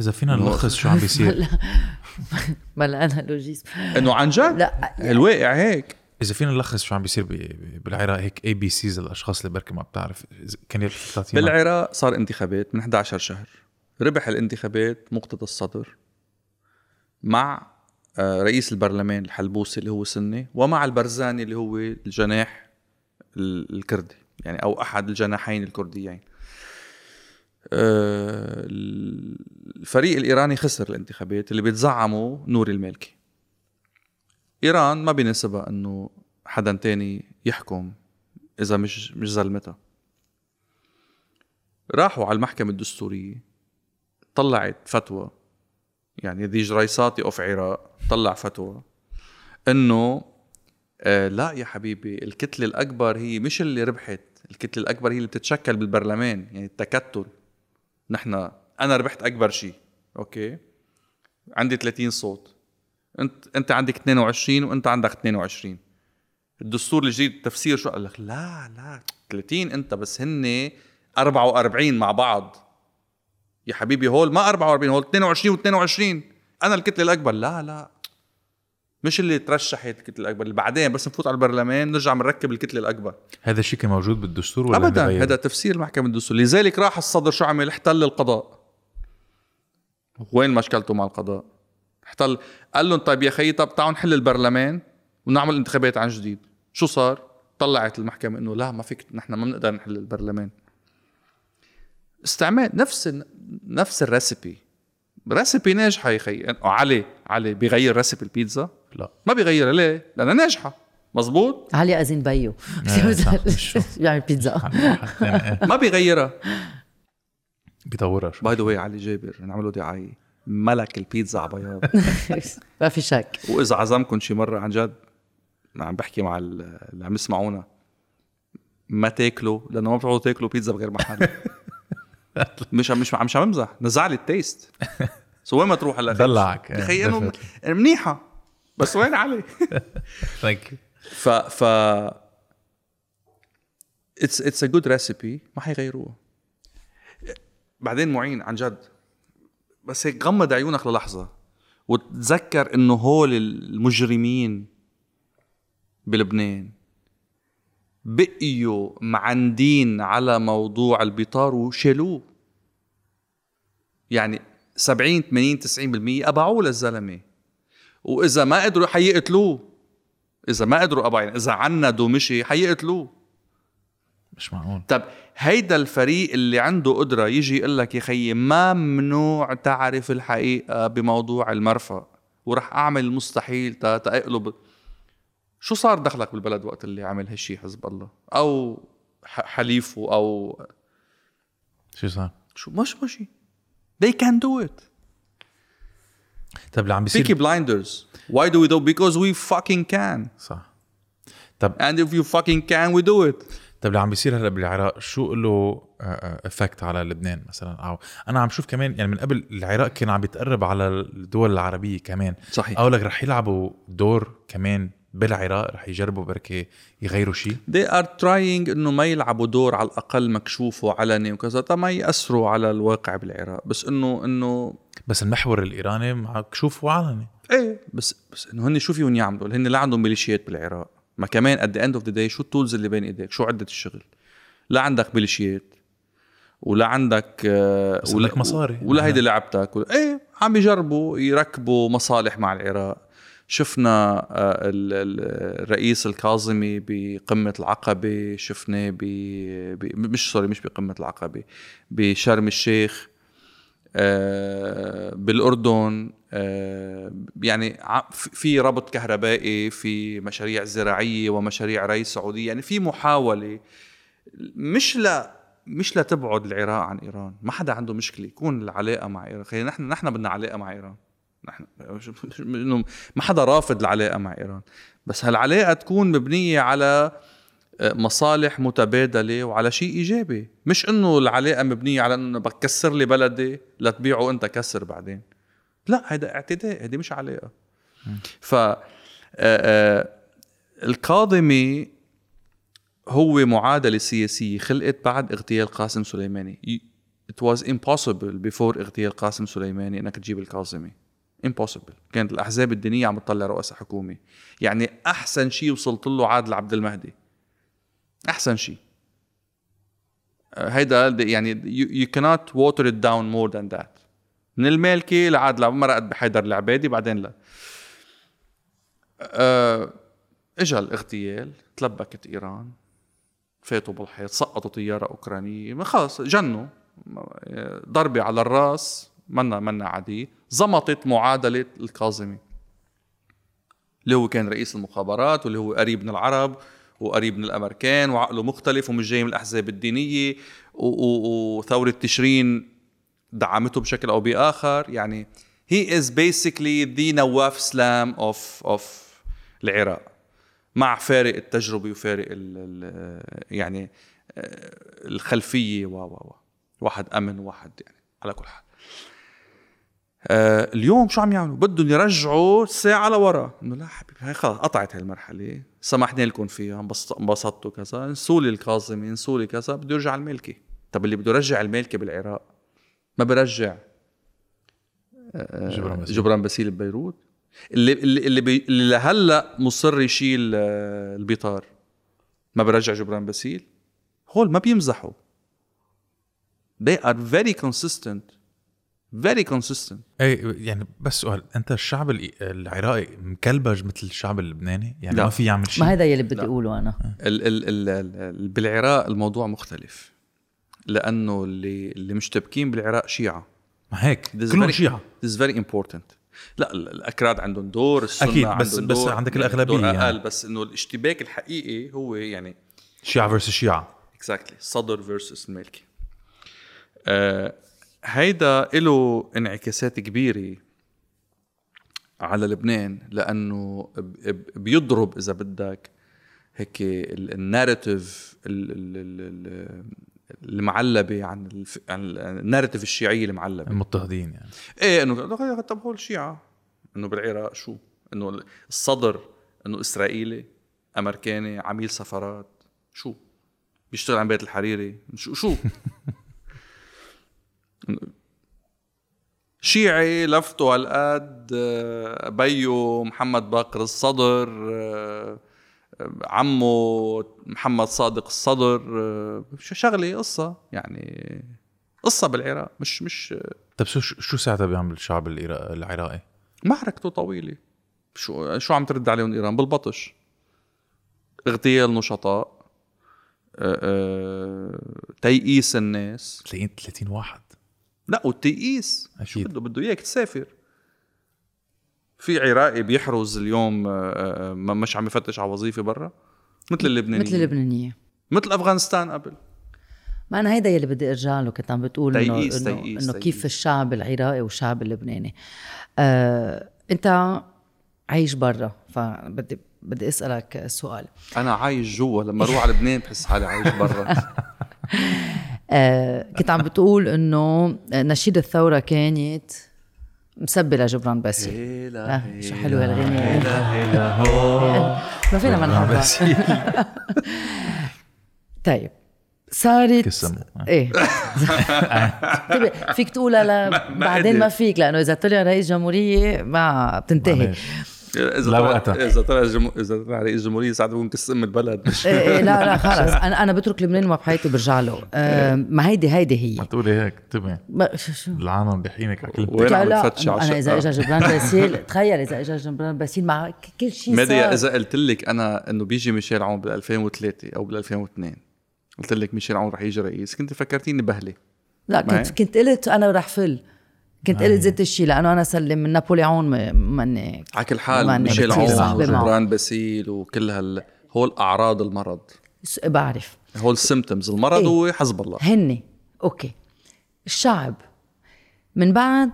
إذا فينا نلخص شو عم بيصير. بلا analogies م إنه عن جد؟ لا الواقع هيك. إذا فينا نلخص شو عم بيصير بالعراق هيك ABCs الأشخاص اللي بركي ما بتعرف. كان بالعراق صار انتخابات من 11 شهر. ربح الانتخابات مقتدى الصدر مع آه، رئيس البرلمان الحلبوسي اللي هو سني ومع البرزاني اللي هو الجناح ال- الكردي يعني أو أحد الجناحين الكرديين. آه، الفريق الإيراني خسر الانتخابات اللي بيتزعمه نور المالكي إيران ما بيناسبها إنه حدا تاني يحكم إذا مش مش زلمتها راحوا على المحكمة الدستورية طلعت فتوى يعني the Jreissati of Iraq طلع فتوى إنه آه لا يا حبيبي الكتلة الأكبر هي مش اللي ربحت الكتلة الأكبر هي اللي بتتشكل بالبرلمان يعني التكتل. نحن أنا ربحت أكبر شيء أوكي؟ عندي 30 صوت. أنت أنت عندك 22 وأنت عندك 22 الدستور الجديد التفسير شو؟ قال لك لا لا 30 أنت بس هن 44 مع بعض. يا حبيبي هول ما 44 هول 22 و22 أنا الكتلة الأكبر. لا لا. مش اللي ترشحت الكتلة الأكبر اللي بعدين بس نفوت على البرلمان نرجع بنركب الكتلة الأكبر. هذا الشيء كان موجود بالدستور ولا ابدا؟ هذا تفسير المحكمه الدستوريه لذلك راح الصدر شو عمل؟ احتل القضاء. وين مشكلته مع القضاء؟ احتل. قال لهم طيب يا خيي طب تعالوا نحل البرلمان ونعمل انتخابات عن جديد. شو صار؟ طلعت المحكمة إنه لا ما فيك نحن ما بنقدر نحل البرلمان. استعمال نفس نفس الريسبي ريسبي ناجحة يا خي علي علي بيغير ريسبي البيتزا؟ لا. ما بيغيرها ليه؟ لأنها ناجحة. مزبوط علي أزين بيو. بيعمل بيتزا. ما بيغيرها. بيطورها by the way علي جابر نعمله دعاية. ملك البيتزا على بياض ما في شك. وإذا عزمكم شي مرة عن جد عم بحكي مع ال- اللي عم يسمعونا ما تاكلوا لأنه ما بتقعدوا تاكلوا بيتزا بغير محل. مش مش عم مش عم بمزح نزع لي ال taste. so وين ما تروح هلا دلعك. تخيل إنه منيحة. بس وين علي؟ thank you ف ف it's it's a good recipe ما حيغيروها بعدين معين عن جد. بس هيك غمض عيونك للحظة. وتذكر إنه هول المجرمين بلبنان. بقيوا معندين على موضوع البيطار وشالوه. يعني 70 80 90% قبعوه للزلمة. وإذا ما قدروا حيقتلوه. إذا ما قدروا ابا يعني إذا عندوا مشي حيقتلوه. مش معقول. طب هيدا الفريق اللي عنده قدرة يجي يقول لك يا خيي ما ممنوع تعرف الحقيقة بموضوع المرفأ. ورح أعمل المستحيل تا- تأقلب شو صار دخلك بالبلد وقت اللي عمل هالشي حزب الله؟ ح- حليفه أو شو صار؟ شو؟ مش ماشي they can do it. طب اللي عم بيصير Peaky blinders. Why do we do because we fucking can. صح. طب and if you fucking can we do it. طب اللي عم بيصير هلا بالعراق شو له افكت على لبنان مثلا؟ أو أنا عم شوف كمان يعني من قبل العراق كان عم يتقرب على الدول العربية كمان. صحيح. أو لك رح يلعبوا دور كمان بالعراق رح يجربوا بركي يغيروا شيء they are trying إنه ما يلعبوا دور على الأقل مكشوف وعلني وكذا. تا ما ياثروا على الواقع بالعراق. بس إنه إنه بس المحور الإيراني معك شوف وعلني. إيه بس بس إنه هن شو فيهم يعملوا؟ هن لا عندهم ميليشيات بالعراق. ما كمان at the end of the day شو ال tools اللي بين إيديك؟ شو عدة الشغل؟ لا عندك ميليشيات ولا عندك آه، بس ولا مصاري. ولا هيدي لعبتك. ولا إيه عم يجربوا يركبوا مصالح مع العراق. شفنا آه، ال- ال- الرئيس الكاظمي بقمة العقبة شفناه ب... ب... مش سوري مش بقمة العقبة بشرم الشيخ آه، بالأردن آه، يعني في ربط كهربائي في مشاريع زراعية ومشاريع ري سعودية يعني في محاولة مش لا مش لتبعد العراق عن إيران ما حدا عنده مشكلة يكون العلاقة مع إيران. خلينا نحن نحن بدنا علاقة مع إيران. نحن. إنه ما حدا رافض العلاقة مع إيران. بس هالعلاقة تكون مبنية على آه، مصالح متبادلة وعلى شيء إيجابي. مش إنه العلاقة مبنية على إنه بدك تكسر لي بلدي لتبيعه انت كسر بعدين. لا هيدا اعتداء هيدي مش علاقة. ف آه، آه، الكاظمي هو معادلة سياسية خلقت بعد اغتيال قاسم سليماني. It was impossible before اغتيال قاسم سليماني إنك تجيب الكاظمي impossible. كانت الأحزاب الدينية عم تطلع رؤساء حكومة يعني أحسن شيء وصلت له عادل عبد المهدي. أحسن شيء. آه، هيدا يعني you cannot water it down more than that. من المالكي لعادل مرقت بحيدر العبادي بعدين لا. آه، اجى الاغتيال تلبكت إيران فاتوا بالحيط سقطوا طيارة أوكرانية. خلص جنوا. ضربة على الرأس. منا منا عادية. زمطت معادلة الكاظمي اللي هو كان رئيس المخابرات واللي هو قريب من العرب وقريب من الأمريكان وعقله مختلف ومش جاي من الأحزاب الدينية وثورة تشرين دعمته بشكل أو بآخر. يعني he is basically the نواف سلام of of العراق مع فارق التجربة وفارق ال ال يعني آه، الخلفية و و واحد أمن وواحد يعني على كل حال. آه اليوم شو عم يعملوا؟ بدهم يرجعوا الساعة لورا، إنه لا حبيبي هي خلص قطعت هاي المرحلة، سمحنا لكم فيها انبسط- انبسطتوا كذا، انسوا لي الكاظمي، انسوا لي كذا، بده يرجع المالكي، طب اللي بده يرجع المالكي بالعراق؟ ما برجع. جبران بس جبران باسيل ببيروت. اللي اللي اللي, بي اللي لهلا مصر يشيل آه، البيطار. ما برجع جبران باسيل؟ هول ما بيمزحوا. They are very consistent. Very consistent. أي يعني بس سؤال أنت الشعب العراقي مكلبج مثل الشعب اللبناني؟ يعني لا. ما في يعمل شيء. ما هيدا يلي بدي أقوله أنا. ال ال ال ال بالعراق الموضوع مختلف لأنه اللي اللي مشتبكين بالعراق شيعة. ما هيك كلهم This is very important. لا ال- الأكراد عندهم دور السنة أكيد، بس- عندهم بس دور عندك الأغلبية دور أقل يعني. بس إنه الاشتباك الحقيقي هو يعني شيعة versus شيعة. exactly صدر versus المالكي آه هيدا له انعكاسات كبيرة على لبنان لأنه بيضرب إذا بدك هيك ال- ال narrative ال- ال- ال- ال- المعلبة عن الف... عن ال narrative الشيعية المعلبة المضطهدين يعني إيه إنه طب هول شيعة إنه بالعراق شو؟ إنه الصدر إنه إسرائيلي أمريكاني عميل سفارات شو؟ بيشتغل عن بيت الحريري شو شو؟ شيعي لفته هالقد بيو محمد باقر الصدر عمه محمد صادق الصدر شو شغله قصة يعني قصة بالعراق مش مش طب شو شو ساعتها بيعمل الشعب العراقي؟ معركته طويلة. شو شو عم ترد عليهم إيران؟ بالبطش. اغتيال نشطاء تيقيس الناس. 30 30 واحد. لا والتيقيس شو أكيد. بده بده إياك تسافر. في عراقي بيحرز اليوم آه، آه، ما- مش عم يفتش على وظيفة برا؟ مثل اللبنانيين مثل اللبنانية. مثل أفغانستان قبل. ما أنا هيدا يلي بدي أرجع له كنت عم بتقول انه انه, كيف. الشعب العراقي والشعب اللبناني. آه، أنت عايش برا فبدي بدي أسألك سؤال. أنا عايش جوا لما أروح على لبنان بحس حالي عايش برا. كنت عم بتقول إنه نشيد الثورة كانت مسبه لجبران باسيل آه، شو حلوة الاغنيه ما فينا ما نحبها طيب صارت. إيه. طيب فيك تقولها ل... بعدين ما فيك لأنه إذا طلع رئيس جمهورية ما بتنتهي. معلش. إذا لا طلع وقتها. إذا طلع جمو... إذا طلع رئيس جمهورية ساعات بكون كس ام البلد. مش إيه إيه لا لا خلص. أنا أنا بترك لبنان وما بحياتي برجع له. آه، ما هيدي هيدي هي. ما تقولي هيك انتبه ما- شو شو؟ العالم بيحينك على كلمتك وين لا عم لا أنا إذا؟ اجى جبران باسيل تخيل إذا اجى جبران باسيل مع كل شيء ماديا صار. إذا قلت لك أنا إنه بيجي ميشيل عون بال 2003 أو بال 2002 قلت لك ميشيل عون رح يجي رئيس كنت فكرتيني بهلة. لا كنت؟ كنت قلت أنا رح فل. كنت قلت زدت الشيء لأنه أنا سلم من نابليون م- ماني على كل حال ميشيل عون. وجبران باسيل وكل هال هول أعراض المرض. بعرف. هول symptoms المرض إيه. هو حزب الله. هني. okay. الشعب. من بعد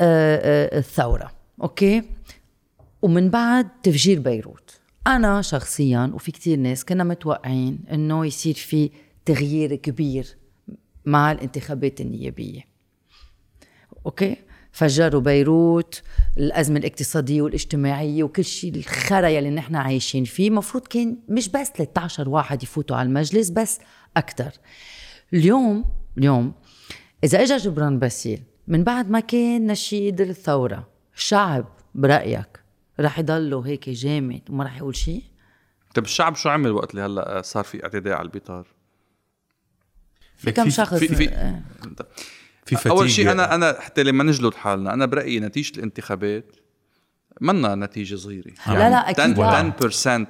آه، آه، الثورة. okay. ومن بعد تفجير بيروت. أنا شخصيا وفي كتير ناس كنا متوقعين إنه يصير في تغيير كبير مع الانتخابات النيابية. okay؟ فجروا بيروت الأزمة الاقتصادية والاجتماعية وكل شيء الخرا يلي نحن عايشين فيه. مفروض كان مش بس 13 واحد يفوتوا على المجلس بس أكتر. اليوم اليوم إذا إجا جبران باسيل من بعد ما كان نشيد الثورة الشعب برأيك رح يضله هيك جامد وما رح يقول شيء؟ طيب الشعب شو عمل وقت اللي هلأ صار في اعتداء على المطار؟ لك كم في- شخص؟ في في آه. في fatigue اول شيء أنا أنا حتى لما نجلد حالنا أنا برأيي نتيجة الانتخابات منا نتيجة صغيرة لا، لا، أكيد 10, لا.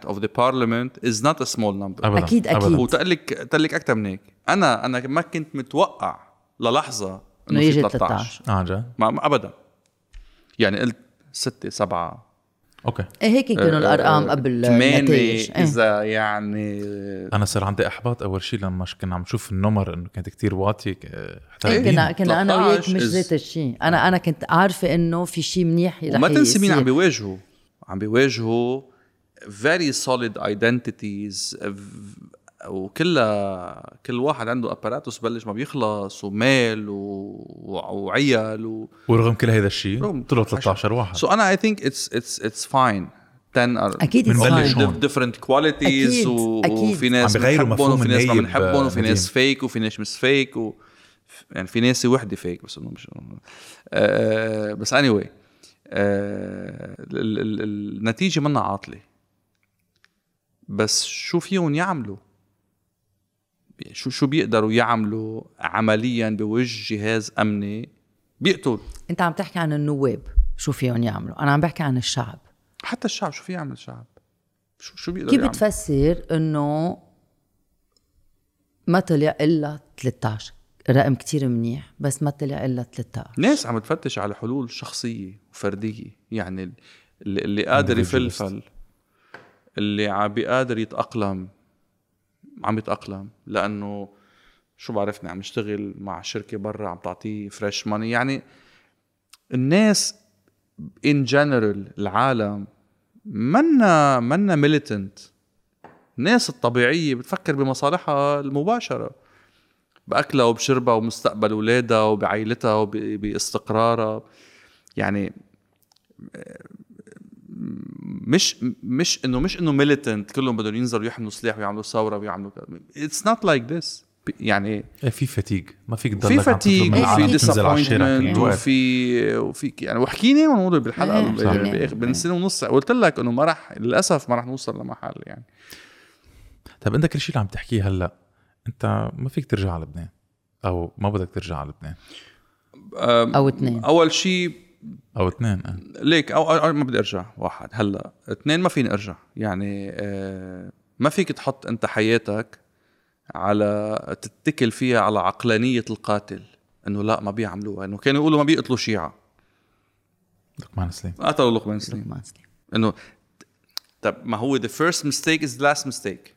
10% of the parliament is not a small number أبداً. أكيد، أكيد. أبداً. وتقول لك تقول لك أكثر من هيك أنا أنا ما كنت متوقع للحظة إنه انه يجي في 13 آه عن جد ما ابدا يعني قلت ستة سبعة أوكي هيك كانوا الأرقام قبل ثمانية النتائج إيه. إذا يعني أنا صار عندي إحباط أول شيء لما كنا عم نشوف النمر إنه كانت كتير واطية حتى إيه كنا كنا أنا وياك 13 مش ذات الشيء أنا أنا كنت عارفة إنه في شيء منيح رح وما تنسي مين. عم بيواجهوا عم بيواجهوا very solid identities وكلها كل واحد عنده apparatus بلش ما بيخلص ومال و... و- وعيال و... ورغم كل هذا الشيء طلعوا 13 واحد so أنا I think it's it's it's fine 10 are أكيد it's بنبلش fine. هون. different qualities أكيد، و... أكيد. وفي ناس عم بغيروا بنحبهم مفهوم وفي ناس ما بنحبهم وفي. ناس فيك وفي ناس مش فيك و... يعني في ناس وحدة فيك بس إنه مش آه بس any anyway ال... ال... ال... النتيجة منا عاطلة بس شو فيهم يعملوا شو شو بيقدروا يعملوا عمليا بوجه جهاز أمني؟ بيقتل أنت عم تحكي عن النواب شو فيهم يعملوا؟ أنا عم بحكي عن الشعب. حتى الشعب شو في يعمل الشعب؟ شو شو بيقدر كيف بتفسر إنه ما طلع إلا 13 رقم كتير منيح بس ما طلع إلا 13 ناس عم تفتش على حلول شخصية وفردية. يعني اللي, اللي قادر. يفل فل اللي عم بيقادر يتأقلم. عم يتأقلم لأنه شو بعرفني عم يشتغل مع شركة برا عم تعطيه fresh money يعني الناس in general العالم منا منا militant الناس الطبيعية بتفكر بمصالحها المباشرة بأكلها وبشربها ومستقبل أولادها وبعائلتها وباستقرارها يعني مش مش انه مش إنه militant كلهم بدهم ينزلوا يحملوا سلاح ويعملوا ثورة ويعملوا it's not like this يعني إيه في fatigue ما فيك في تضلك fatigue من إيه، العالم وفي disappointment وفي وفي يعني وحكينا عن الموضوع بالحلقة إيه،. بآخر- بين سنة ونص. قلت لك إنه ما راح للأسف ما راح نوصل لمحل يعني. طيب أنت كل شيء اللي عم تحكيه هلأ أنت ما فيك ترجع على لبنان. أو ما بدك ترجع على لبنان. أو اثنين. أول شيء أو اثنين آه. ليك أو, أو ما بدي أرجع واحد. هلأ اثنين ما فيني أرجع. يعني آه ما فيك تحط أنت حياتك على تتكل فيها على عقلانية القاتل إنه لا ما بيعملوها إنه كانوا يقولوا ما بيقتلوا شيعة. لقمان سليم. قتلوا لقمان سليم. لقمان سليم. إنه طب ما هو the first mistake is the last mistake.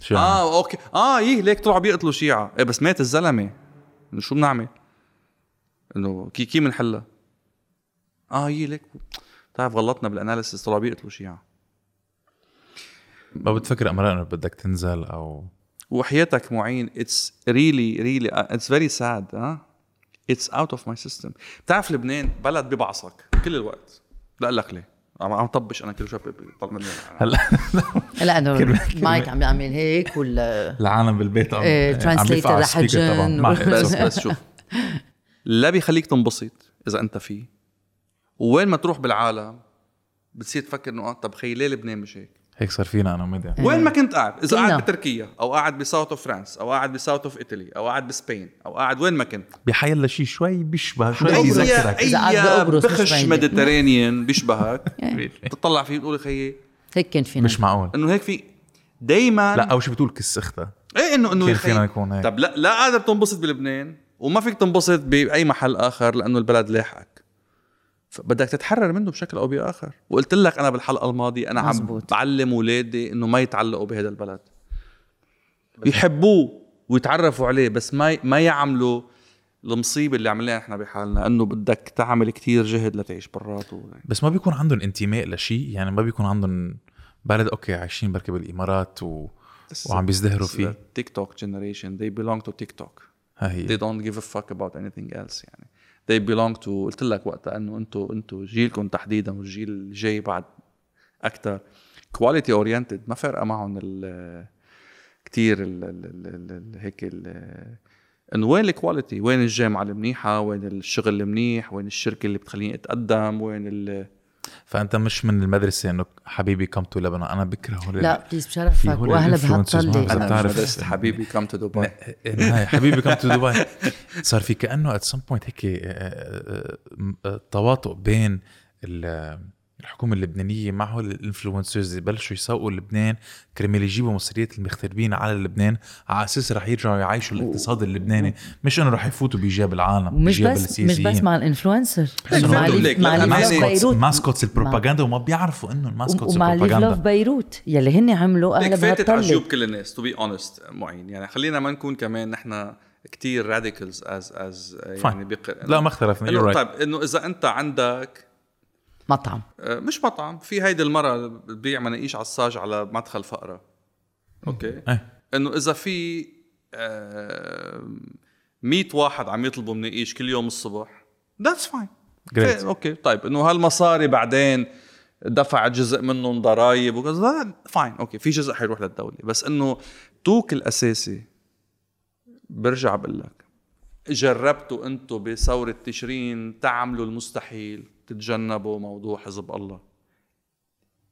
شو؟ آه okay. آه إيه ليك طلعوا بيقتلوا شيعة. إيه بس مات الزلمة. إنه شو بنعمل؟ إنه كي كي بنحلها؟ آه إيه ليك. بتعرف غلطنا بال analysis طلعوا بيقتلوا شيعة. ما بتفكر أمرأة إنه بدك تنزل أو وحياتك معين. it's really really it's very sad ها؟ it's out of my system بتعرف لبنان؟ بلد ببعصك كل الوقت. لا لك ليه. عم عم طبش أنا كل شوي بيطلع مني. هلا. لا إنه مايك عم بيعمل هيك ولا العالم بالبيت عم إيه، عم translator بيرفع رح السبيكر جن طبعا و- مع- بس بس شوف. لا بيخليك تنبسط إذا أنت فيه. ووين ما تروح بالعالم بتصير تفكر إنه آه، طب خيي ليه لبنان مش هيك؟ هيك صار فينا أنا ومديا وين ما كنت قاعد إذا. قاعد بتركيا أو قاعد بساوث اوف فرانس أو قاعد بساوث اوف ايطالي أو قاعد بسبين أو قاعد وين ما كنت بحيلا شيء شوي بيشبه شوي. بيذكرك إذا قاعد اي بخش. Mediterranean بيشبهك إيه. تطلع فيه بتقول خيي هيك كان فينا مش معقول إنه هيك في دايما لا أول شيء بتقول كس أختها إيه انه إنه كان فينا نكون هيك. طب لا لا قادر تنبسط بلبنان وما فيك تنبسط بأي محل آخر لأنه البلد لاحقك فبدك تتحرر منه بشكل أو بآخر. وقلت لك أنا بالحلقة الماضية أنا عم مزبوط. بعلم اولادي إنه ما يتعلقوا بهذا البلد. يحبوه ويتعرفوا عليه بس ما ما يعملوا المصيبة اللي عملناها إحنا بحالنا إنه بدك تعمل كتير جهد لتعيش براته بس ما بيكون عندهم انتماء لشيء يعني ما بيكون عندهم بلد okay عايشين بركي بالإمارات و... وعم بيزدهروا فيه. TikTok generation they belong to TikTok ها هي. They don't give a fuck about anything else يعني. They belong to قلت لك وقتها إنه أنتم أنتم جيلكم تحديدا والجيل الجاي بعد أكثر quality oriented ما فارقة معهم كثير هيك إنه وين ال quality وين الجامعة المنيحة؟ وين الشغل المنيح؟ وين الشركة اللي بتخليني أتقدم؟ وين فأنت مش من المدرسة إنه حبيبي come to لبنان أنا بكره هول لا please بشرفك واهلا بهالطلة. أنا بتعرف- حبيبي come to دبي هاي حبيبي come to دبي صار في كأنه at some point هيك آه، آه، آه، تواطؤ بين ال- الحكومة اللبنانية مع هول ال influencers اللي بلشوا يسوقوا لبنان كرمال يجيبوا مصريات المغتربين على لبنان على أساس رح يرجعوا يعيشوا الاقتصاد اللبناني. مش إنه رح يفوتوا بجيب العالم بجيب بس مش بس مع ال influencer مع بيروت mascots البروباغندا وما بيعرفوا إنه ال mascots ومع البروباغندا. بيروت يلي هن عملوا أهلا فاتت على جيوب كل الناس to be honest معين. يعني خلينا ما نكون كمان نحن كتير radicals as as يعني بق... لا ما اختلفنا. طيب إنه إذا أنت عندك مطعم. آه، مش مطعم. في هيدي المرة بتبيع مناقيش عصاج على مدخل فقرة. okay؟ إيه. إنه إذا في آه، 100 واحد عم يطلبوا مناقيش كل يوم الصبح ذاتس فاين Great. أوكي طيب. إنه هالمصاري بعدين دفع جزء منهم ضرائب وكذا fine أوكي في جزء حيروح للدولة. بس إنه talk الأساسي برجع بقول لك جربتوا أنتم بثورة تشرين تعملوا المستحيل. تتجنبوا موضوع حزب الله.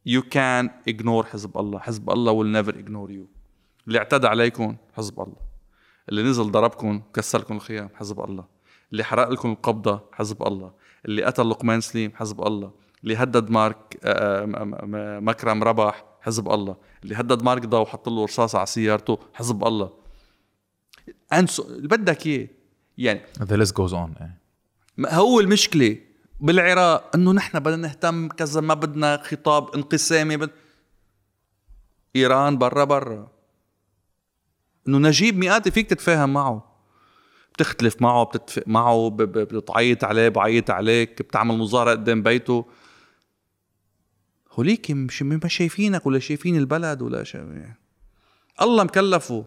You can ignore حزب الله. حزب الله will never ignore you. اللي اعتدى عليكم حزب الله. اللي نزل ضربكم كسر لكم الخيام حزب الله. اللي حرق لكم القبضة حزب الله. اللي قتل لقمان سليم حزب الله. اللي هدد مارك آه، م- مكرم ربح حزب الله. اللي هدد مارك ضا وحط له رصاصة على سيارته حزب الله. انسوا اللي بدك اياه يعني the list goes on. إيه. هو المشكلة؟ بالعراق انه نحن بدنا نهتم كذا ما بدنا خطاب انقسامي بد... إيران برا برا. إنه نجيب مئاتي فيك تتفاهم معه. بتختلف معه بتتفق معه بتعيط عليه بعيط عليك بتعمل مظاهرة قدام بيته. هوليك مش ما شايفينك ولا شايفين البلد ولا شيء الله مكلفه.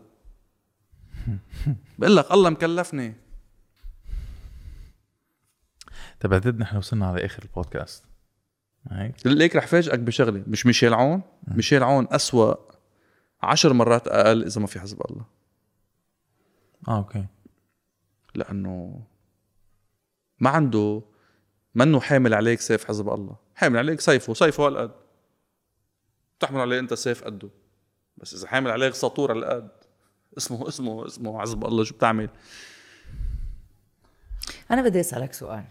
بقول لك الله مكلفني. طيب بعتقد نحن وصلنا على آخر البودكاست. هيك؟ ليك رح فاجئك بشغلة مش ميشيل عون؟ ميشيل عون أسوأ عشر مرات أقل إذا ما في حزب الله. آه okay. لأنه ما عنده منه حامل عليك سيف حزب الله. حامل عليك سيفه سيفه هالقد. تحمل عليه أنت سيف قده. بس إذا حامل عليك سطور هالقد اسمه اسمه اسمه حزب الله شو بتعمل. أنا بدي أسألك سؤال.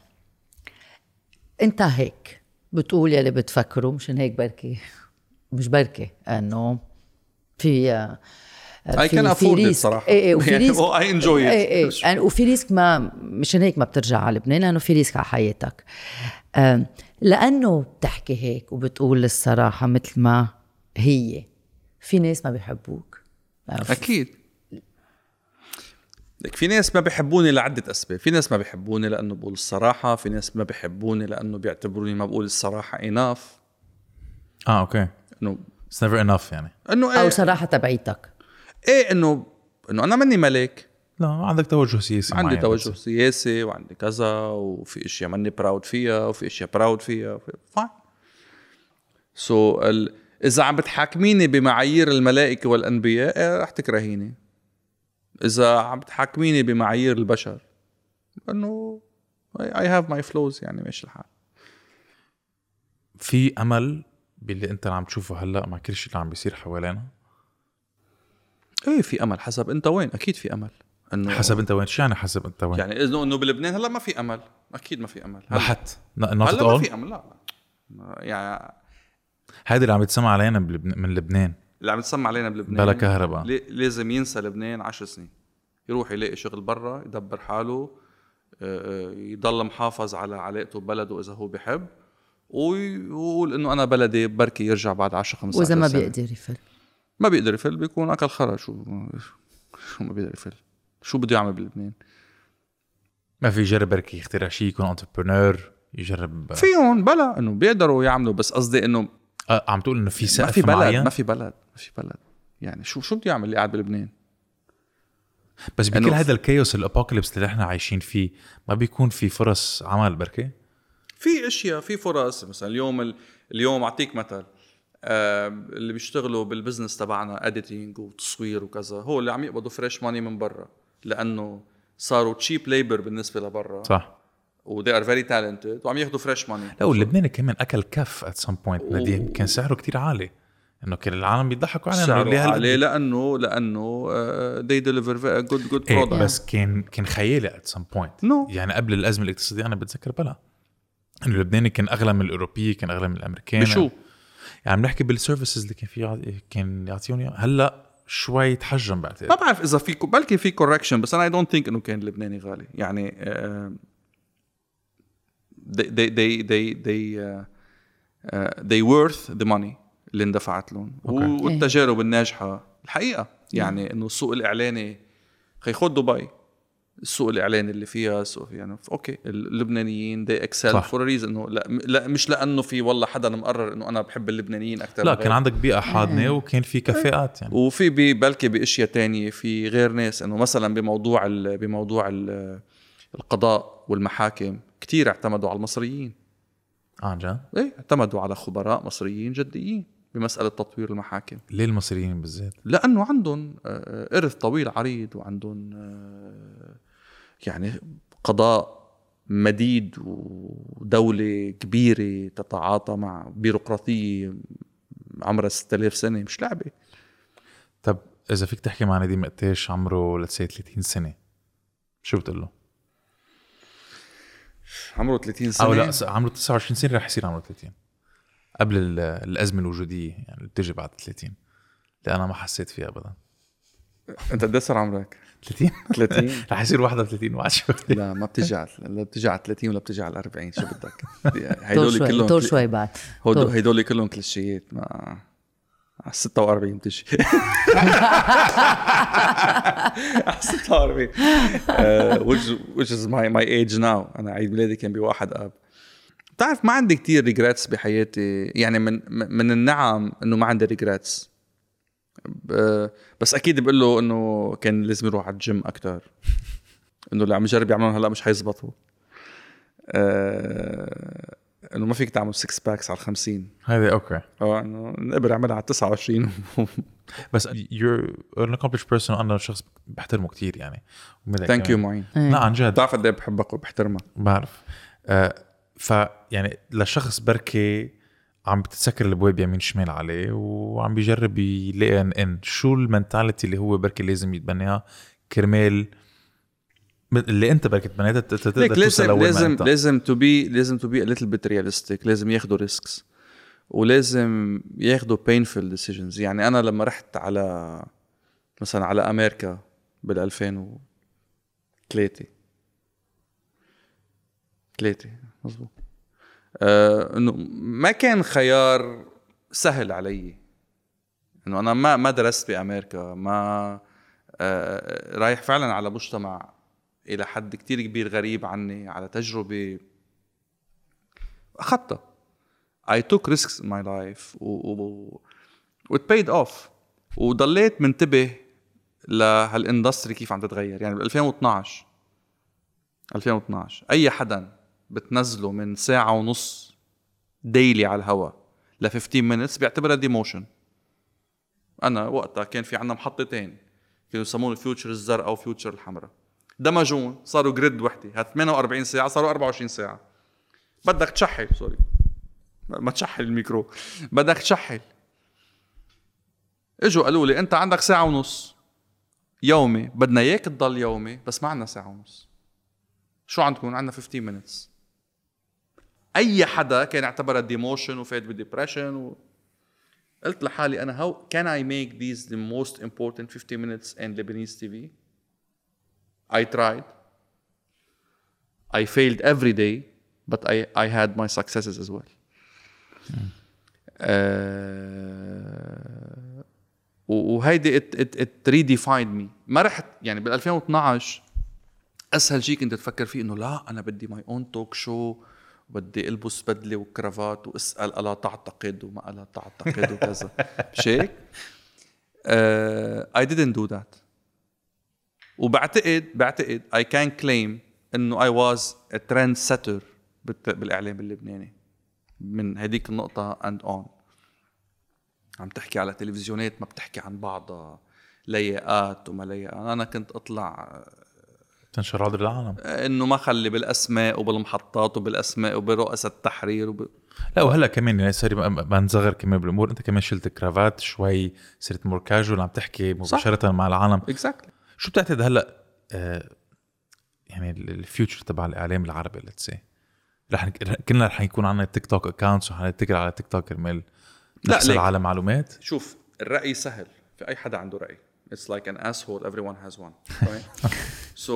انت هيك بتقول يلي بتفكره مشان هيك بركي مش بركي انه في can afford it صراحة. إيه إيه وفي ريسك. إيه إيه يعني وفي ريسك ما مشان هيك ما بترجع على لبنان لأنه في ريسك على حياتك. لأنه بتحكي هيك وبتقول الصراحة مثل ما هي. في ناس ما بيحبوك. أكيد. لك في ناس ما بيحبوني لعدة أسباب في ناس ما بيحبوني لأنه بقول الصراحة في ناس ما بيحبوني لأنه بيعتبروني ما بقول الصراحة enough. آه okay. إنه it's never enough يعني. إنه أو إيه, صراحة تبعيتك. إيه إنه إنه أنا مني ملك. لا عندك توجه سياسي عندي توجه بس. سياسي وعندي كذا وفي أشياء ماني proud فيها وفي أشياء proud فيها. Fine so ال... إذا عم بتحاكميني بمعايير الملائكة والأنبياء إيه رح تكرهيني. إذا عم بتحاكميني بمعايير البشر انه I have my flaws يعني ماشي الحال. في أمل باللي أنت عم تشوفه هلأ مع كل شيء اللي عم بيصير حوالينا؟ إيه في أمل. حسب أنت وين؟ أكيد في أمل. إنه حسب أنت وين؟ شو يعني حسب أنت وين؟ يعني اذا إنه بلبنان هلأ ما في أمل. أكيد ما في أمل. not هلأ ما في أمل. لا يعني هيدي اللي عم يتسمع علينا من لبنان. اللي عم يتسمع علينا بلبنان بلا كهرباء. لي- لازم ينسى لبنان عشر سنين. يروح يلاقي شغل برا يدبر حاله آه، آه، يضل محافظ على علاقته ببلده إذا هو بحب وي- ويقول إنه أنا بلدي بركي يرجع بعد 10 15 وإذا ما. بيقدر يفل. ما بيقدر يفل بيكون أكل خرا. شو شو ما بيقدر يفل؟ شو بده يعمل بلبنان؟ ما في يجرب بركي يخترع شيء يكون entrepreneur يجرب فيهم بلا إنه بيقدروا يعملوا. بس قصدي إنه آه عم تقول إنه في ما سقف في بلد معين؟ ما في بلد ما في بلد. يعني شو شو بده يعمل اللي قاعد بلبنان؟ بس بكل إنه- هذا ال chaos ال apocalypse اللي إحنا عايشين فيه ما بيكون في فرص عمل بركي في أشياء في فرص. مثلا اليوم ال- اليوم أعطيك مثل آه اللي بيشتغلوا بال business تبعنا editing وتصوير وكذا هو اللي عم يقبضوا fresh money من برا لأنه صاروا cheap labor بالنسبة لبرا. صح. و they are very talented وعم ياخذوا fresh money لا واللبناني كمان أكل كف at some point نديم كان سعره كتير عالي. إنه كان العالم بيضحكوا علينا سعره عالي لأنه لأنه uh, they deliver a good good إيه product. بس كان كان خيالي at some point. يعني قبل الأزمة الاقتصادية أنا بتذكر بلا. إنه اللبناني كان أغلى من الاوروبي كان أغلى من الأمريكان. بشو؟ يعني عم نحكي بال services اللي كان في كان إياها. هلأ شوي تحجم بعتقد. ما بعرف إذا في بلكي في correction بس أنا I don't think إنه كان اللبناني غالي. يعني آه، they they they they they uh, uh, they worth the money اللي اندفعت لهم. okay. والتجارب الناجحة الحقيقة يعني إنه السوق الإعلاني خد خد دبي. السوق الإعلاني اللي فيها فيها يعني okay اللبنانيين صح. for a reason إنه لا, لا مش لأنه في والله حدا مقرر إنه أنا بحب اللبنانيين أكثر لا كان عندك بيئة حاضنه وكان في كفاءات يعني. وفي بي- بلكي بأشياء تانية في غير ناس إنه مثلا بموضوع ال بموضوع ال القضاء والمحاكم كتير اعتمدوا على المصريين. آه عن جد؟ إيه اعتمدوا على خبراء مصريين جديين بمسألة تطوير المحاكم. ليه المصريين بالذات؟ لأنه عندهم آه، آه، إرث طويل عريض وعندهم آه، يعني قضاء مديد ودولة كبيرة تتعاطى مع بيروقراطية عمرها 6000 سنة مش لعبة. طب إذا فيك تحكي مع نديم قديش عمره لتسي 30 سنة شو بتقول له؟ عمره 30 سنة أو لا عمره 29 سنة رح يصير عمره 30 قبل ال- الأزمة الوجودية يعني اللي بتجي بعد 30 اللي أنا ما حسيت فيها ابدا. أنت قد صار عمرك؟ 30 30 رح يصير 31 وعد شوي. لا ما بتجي على لا بتجي على 30 ولا بتجي على 40 شو بدك؟ شوي كلهم طول شوي بعد. هدول كلهم كليشيات ما على 46 بتجي على 46 uh, which which is my my age now. أنا عيد ميلادي كان بواحد آب. بتعرف ما عندي كتير regrets بحياتي. يعني من من النعم إنه ما عندي regrets بس أكيد بقول له إنه كان لازم يروح على الجيم أكثر إنه اللي عم يجرب يعملهم هلأ مش حيزبطوا. آه، إنه ما فيك تعمل 6 packs على ال 50 هذا okay. آه إنه نقبل اعملها على 29 بس you're an accomplished person أنا شخص بحترمه كتير يعني. thank you. معين. لا عن جد. بتعرف قد إيه بحبك وبحترمك. بعرف. آه فيعني لشخص بركي عم بتتسكر الابواب يمين شمال عليه وعم بيجرب يلاقي ان ان شو ال mentality اللي هو بركي لازم يتبناها كرمال اللي انت بركي تبنيتها ت- ت- تقدر لازم لازم انت. لازم to be لازم to be little bit realistic لازم ياخذوا risks ولازم ياخذوا painful decisions. يعني أنا لما رحت على مثلا على أمريكا بال 2003 ثلاثة مزبوط آه إنه ما كان خيار سهل علي. إنه أنا ما ما درست بأمريكا ما آه رايح فعلا على مجتمع إلى حد كتير كبير غريب عني على تجربة أخذتها. I took risks in my life و, و, paid off. وضليت منتبه لهال industry كيف عم تتغير. يعني بال 2012 2012 أي حدا بتنزله من ساعة ونص daily على الهواء ل 15 minutes بيعتبرها demotion أنا وقتها كان في عندنا محطتين كانوا يسمون فيوتشر الزرقاء أو فيوتشر الحمراء. دمجوهن صاروا جريد وحدة. هات 48 ساعة صاروا 24 ساعة. بدك تشحل سوري ما تشحل الميكرو. بدك تشحل. إجوا قالوا لي أنت عندك ساعة ونص. يومي. بدنا إياك تضل يومي بس ما عندنا ساعة ونص. شو عندكم؟ عندنا 15 minutes أي حدا كان يعتبرها demotion وفات ب depression و... قلت لحالي أنا how can I make these the most important 15 minutes in Lebanese TV I tried. I failed every day but I I had my successes as well. آه وهيدي it it it redefined me ما رحت يعني بال 2012 أسهل شيء كنت تفكر فيه إنه لا أنا بدي my own talk show بدي ألبس بدلة وكرافات وأسأل ألا تعتقد؟ وما ألا تعتقد؟ وكذا. مش هيك؟ I didn't do that. وبعتقد بعتقد I can claim إنه was a trend setter بالإعلام اللبناني. من هذيك النقطة and on. عم تحكي على تلفزيونات ما بتحكي عن بعضها. لياقات وما لياقات. أنا كنت أطلع تنشر عرض العالم إنه ما خلي بالأسماء وبالمحطات وبالأسماء وبرؤساء التحرير وب... لا وهلا كمان يعني سوري ما نصغر كمان بالأمور. أنت كمان شلت كرافات شوي صرت more casual عم تحكي مباشرة صح. مع العالم. exactly شو بتعتقد هلأ آه يعني ال future تبع الإعلام العربي let's see رح كلنا رح يكون عندنا تيك توك accounts وحنتكل على تيك توك كرمال نحصل على معلومات شوف الرأي سهل في أي حدا عنده رأي It's like an asshole. Everyone has one. Right? so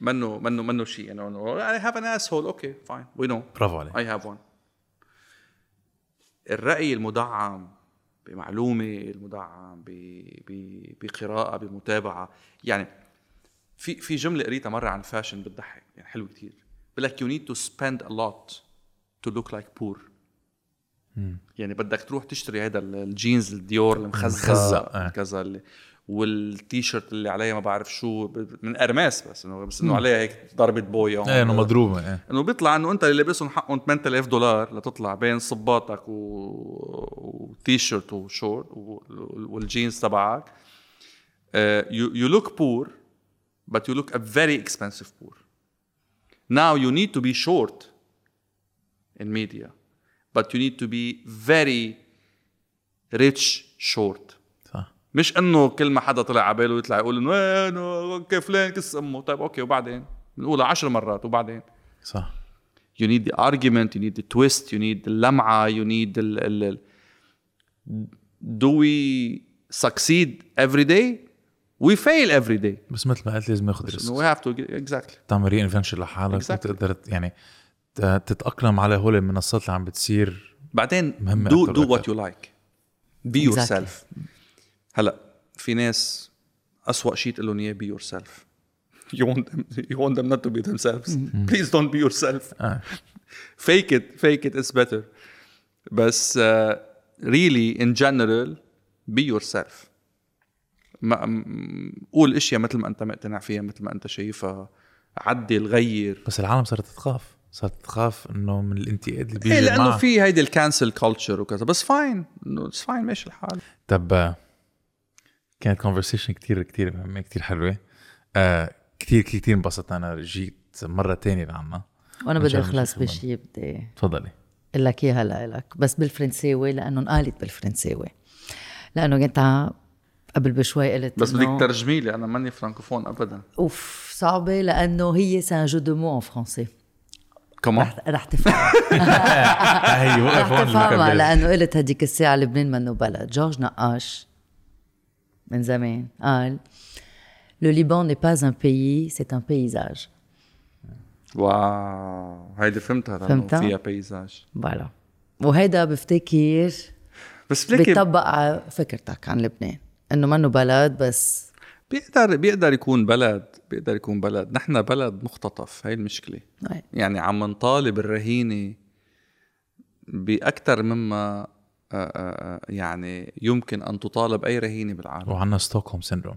منه منه منه شيء يعني I have an asshole. Okay, fine. We know. برافو عليك. I have one. الرأي المدعم بمعلومة المدعم بقراءة بمتابعة. يعني في في جملة قريتها مرة عن fashion بتضحك يعني حلو كثير بقول لك you need to spend a lot to look like poor. يعني بدك تروح تشتري هذا الجينز الديور المخزق كذا اللي والتيشيرت اللي عليها ما بعرف شو من Hermès بس إنه بس إنه عليها هيك ضربة بويا إيه إنه مضروبة إيه. إنه بيطلع إنه أنت اللي لابسهم حقهم 8000 دولار لتطلع بين صباطك و... وتيشيرت وشورت والجينز تبعك. you look poor you look a very expensive poor. Now you need to be short in media but you need to be very rich short. صح مش إنه كل ما حدا طلع على باله يطلع يقول إنه إيه فلان كس أمه؟ طيب أوكي وبعدين؟ بنقولها عشر مرات وبعدين؟ صح. You need the argument you need the twist you need the لمعة you need ال ال do we succeed every day? We fail every day. بس مثل ما قلت لازم ناخذ risk. we have to exactly. تعمل reinvention لحالك Exactly. وتقدر يعني تتأقلم على هول المنصات اللي عم بتصير بعدين do do what وأكتر. you like. Be Exactly. yourself هلا في ناس أسوأ شيء تقول لهم إياه be yourself. You want them you want them not to be themselves. Please don't be yourself. Fake it. Fake it. Is better. بس uh, really in general be yourself. ما قول إشياء مثل ما أنت مقتنع فيها مثل ما أنت شايفها. عدل غير. بس العالم صارت تخاف. صارت تخاف إنه من الانتقاد اللي إيه بيجي لأنه معه. في هيدي ال cancel culture وكذا. بس fine it's fine ماشي الحال. طب آه، كانت conversation كتير كتير مهمة كتير حلوة. آه كتير كتير انبسطت. أنا جيت مرة تانية لعنا وأنا بدي أخلص. بشيء بدي تفضلي. أقول لك إياها لك. بس بالفرنساوي لأنه انقالت بالفرنساوي. لأنه كنت قبل بشوي قلت بس بدك ترجمي لي أنا ماني فرانكوفون ابدا. أوف صعبة لأنه هي c'est un jeu de mots en français كمان؟ رح رح تفهم. هي وقف رح تفهمها. لأنه قلت هديك الساعة لبنان منه بلد. جورج نقاش. من زمان قال Le Liban n'est pas un pays, c'est un paysage. واو هيدي فهمتها فهمتها؟ فيها بيزاج Voilà. وهيدا بفتكر بس ليك بيطبق على فكرتك عن لبنان انه منه بلد بس بيقدر بيقدر يكون بلد بيقدر يكون بلد نحن بلد مختطف هاي المشكلة أي. يعني عم نطالب الرهينة باكثر مما يعني يمكن أن تطالب أي رهينة بالعالم. وعندنا Stockholm syndrome.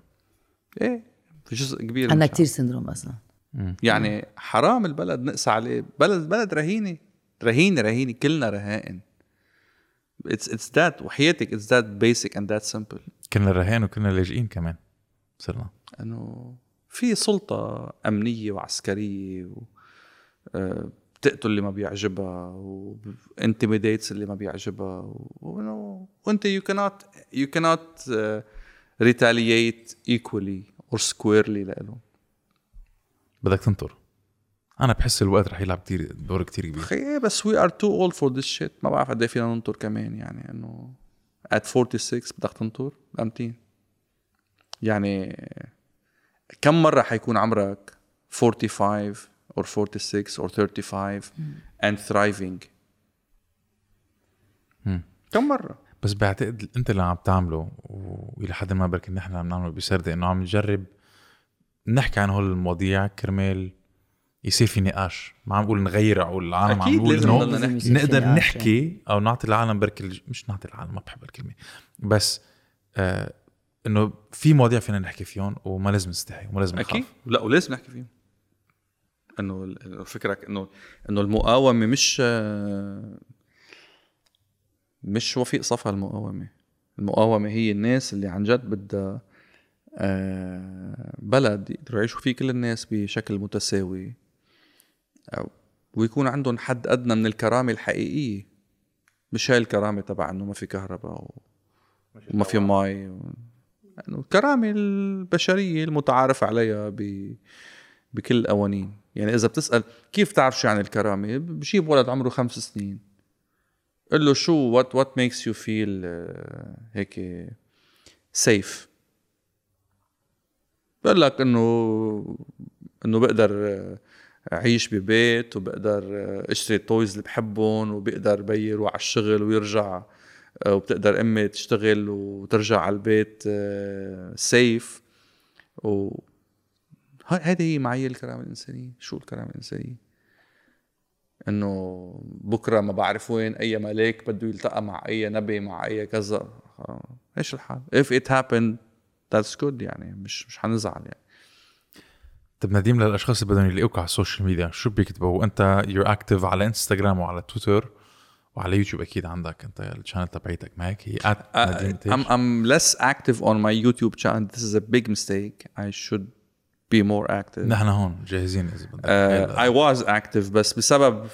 إيه في جزء كبير عندنا الشعب. كتير syndrome أصلا. يعني حرام البلد نقسى عليه. بلد بلد رهينة. رهينة رهينة. كلنا رهائن. it's it's that وحياتك. it's that basic and that simple كنا رهائن وكنا لاجئين كمان. صرنا. إنه في سلطة أمنية وعسكرية و آه، بتقتل اللي ما بيعجبها و intimidates اللي ما بيعجبها وانت يو كانت يو كانت ريتالييت ايكولي اور سكويرلي لهم بدك تنطر. أنا بحس الوقت رح يلعب كتير دور كتير كبير. خي بس we are too old for this shit ما بعرف قد إيه فينا ننطر كمان يعني إنه at 46 بدك تنطر؟ امتين يعني كم مرة حيكون عمرك؟ 45 or 46 or 35 and thriving. مم. كم مرة؟ بس بعتقد انت اللي عم تعمله والى حد ما بركي نحن عم نعمله بسردة انه عم نجرب نحكي عن هول المواضيع كرمال يصير في نقاش. ما عم نقول نغير عقول العالم عم لازم إنه نقدر نحكي أو نعطي العالم بركي الج- مش نعطي العالم ما بحب الكلمة. بس آه إنه في مواضيع فينا نحكي فيهم وما لازم نستحي وما لازم أكيد. نخاف لا ولازم نحكي فيهم. إنه فكرك إنه إنه المقاومة مش مش وفيق صفها المقاومة. المقاومة هي الناس اللي عن جد بدها آه، بلد يقدروا يعيشوا فيه كل الناس بشكل متساوي. ويكون عندهم حد أدنى من الكرامة الحقيقية. مش هاي الكرامة تبع إنه ما في كهرباء و- وما في مي. و... إنه الكرامة البشرية المتعارف عليها ب... بكل القوانين. يعني إذا بتسأل كيف تعرف شو يعني الكرامة؟ بجيب ولد عمره خمس سنين. قل له شو what what makes you feel هيك safe بقول لك إنه إنه بقدر آه، أعيش ببيت وبقدر آه، اشتري ال toys اللي بحبهم وبقدر بيي يروح على الشغل ويرجع آه، وبتقدر أمي تشتغل وترجع على البيت safe و هيدي هي معايير الكرامه الانسانيه شو الكرامه الانسانيه إنه بكرة ما بعرف وين أي ملاك بده يلتقى مع أي نبي مع أي كذا. آه، إيش الحال؟ If it happened that's good يعني مش مش حنزعل يعني. طب نديم للأشخاص اللي بدهم يلاقوك على السوشيال ميديا شو بيكتبوا أنت you're active على انستغرام وعلى تويتر وعلى يوتيوب أكيد عندك أنت ال channel تبعيتك. ما هيك؟ هي at نديم Uh, I'm. I'm less active on my YouTube channel. This is a big mistake. I should be more active. نحن هون جاهزين اذا بدك. I was active بس بسبب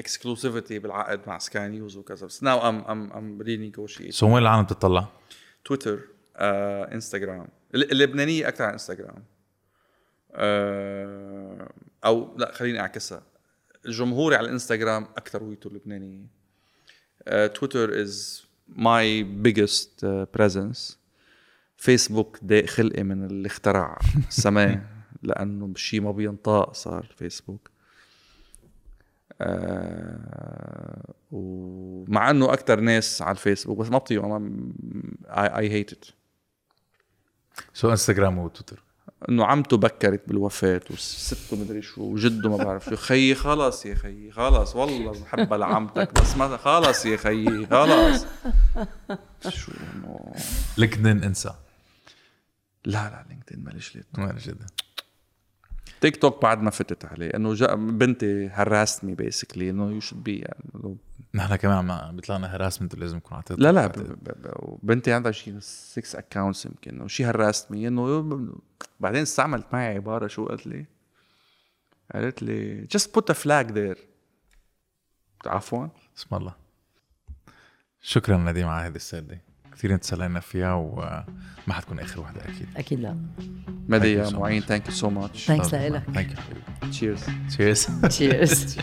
exclusivity بالعقد مع سكاي نيوز وكذا. بس now I'm I'm I'm renegotiating. so وين العالم بتطلع؟ تويتر انستغرام ال- اللبنانيه أكثر عن انستغرام أو لا خليني أعكسها. جمهوري على الانستغرام اكثريته اللبنانيه تويتر is my biggest presence فيسبوك ضاق خلقي من اللي اخترع السماء لأنه شيء ما بينطاق صار فيسبوك. آه ومع إنه أكثر ناس على الفيسبوك بس ما بطيقوا I hate it سو إنستغرام وتويتر؟ إنه عمته بكرت بالوفاة وسته مدري شو وجده ما بعرف شو. خيي خلص يا خيي خلص. والله بحبها لعمتك بس ما خلص يا خيي خلص. شو لينكدين انسى. لا لا لينكدين ماليش ليت ما جدا تيك توك بعد ما فتت عليه إنه جا بنتي هراستني بيسكلي إنه يو شود بي يعني نحن كمان عم بيطلع لنا هراسمنت لازم نكون على لا لا ب- ب- ب- بنتي عندها شيء 6 accounts يمكن و she harassed me إنه بعدين استعملت معي عبارة شو قالت لي؟ قالت لي just put a flag there. عفوا. اسم الله. شكرا نديم على هذه السردة كثير تسلينا فيها وما حتكون آخر وحده أكيد. أكيد لا. مدي Thank you يا so معين thank you so much thanks لك thank you cheers cheers cheers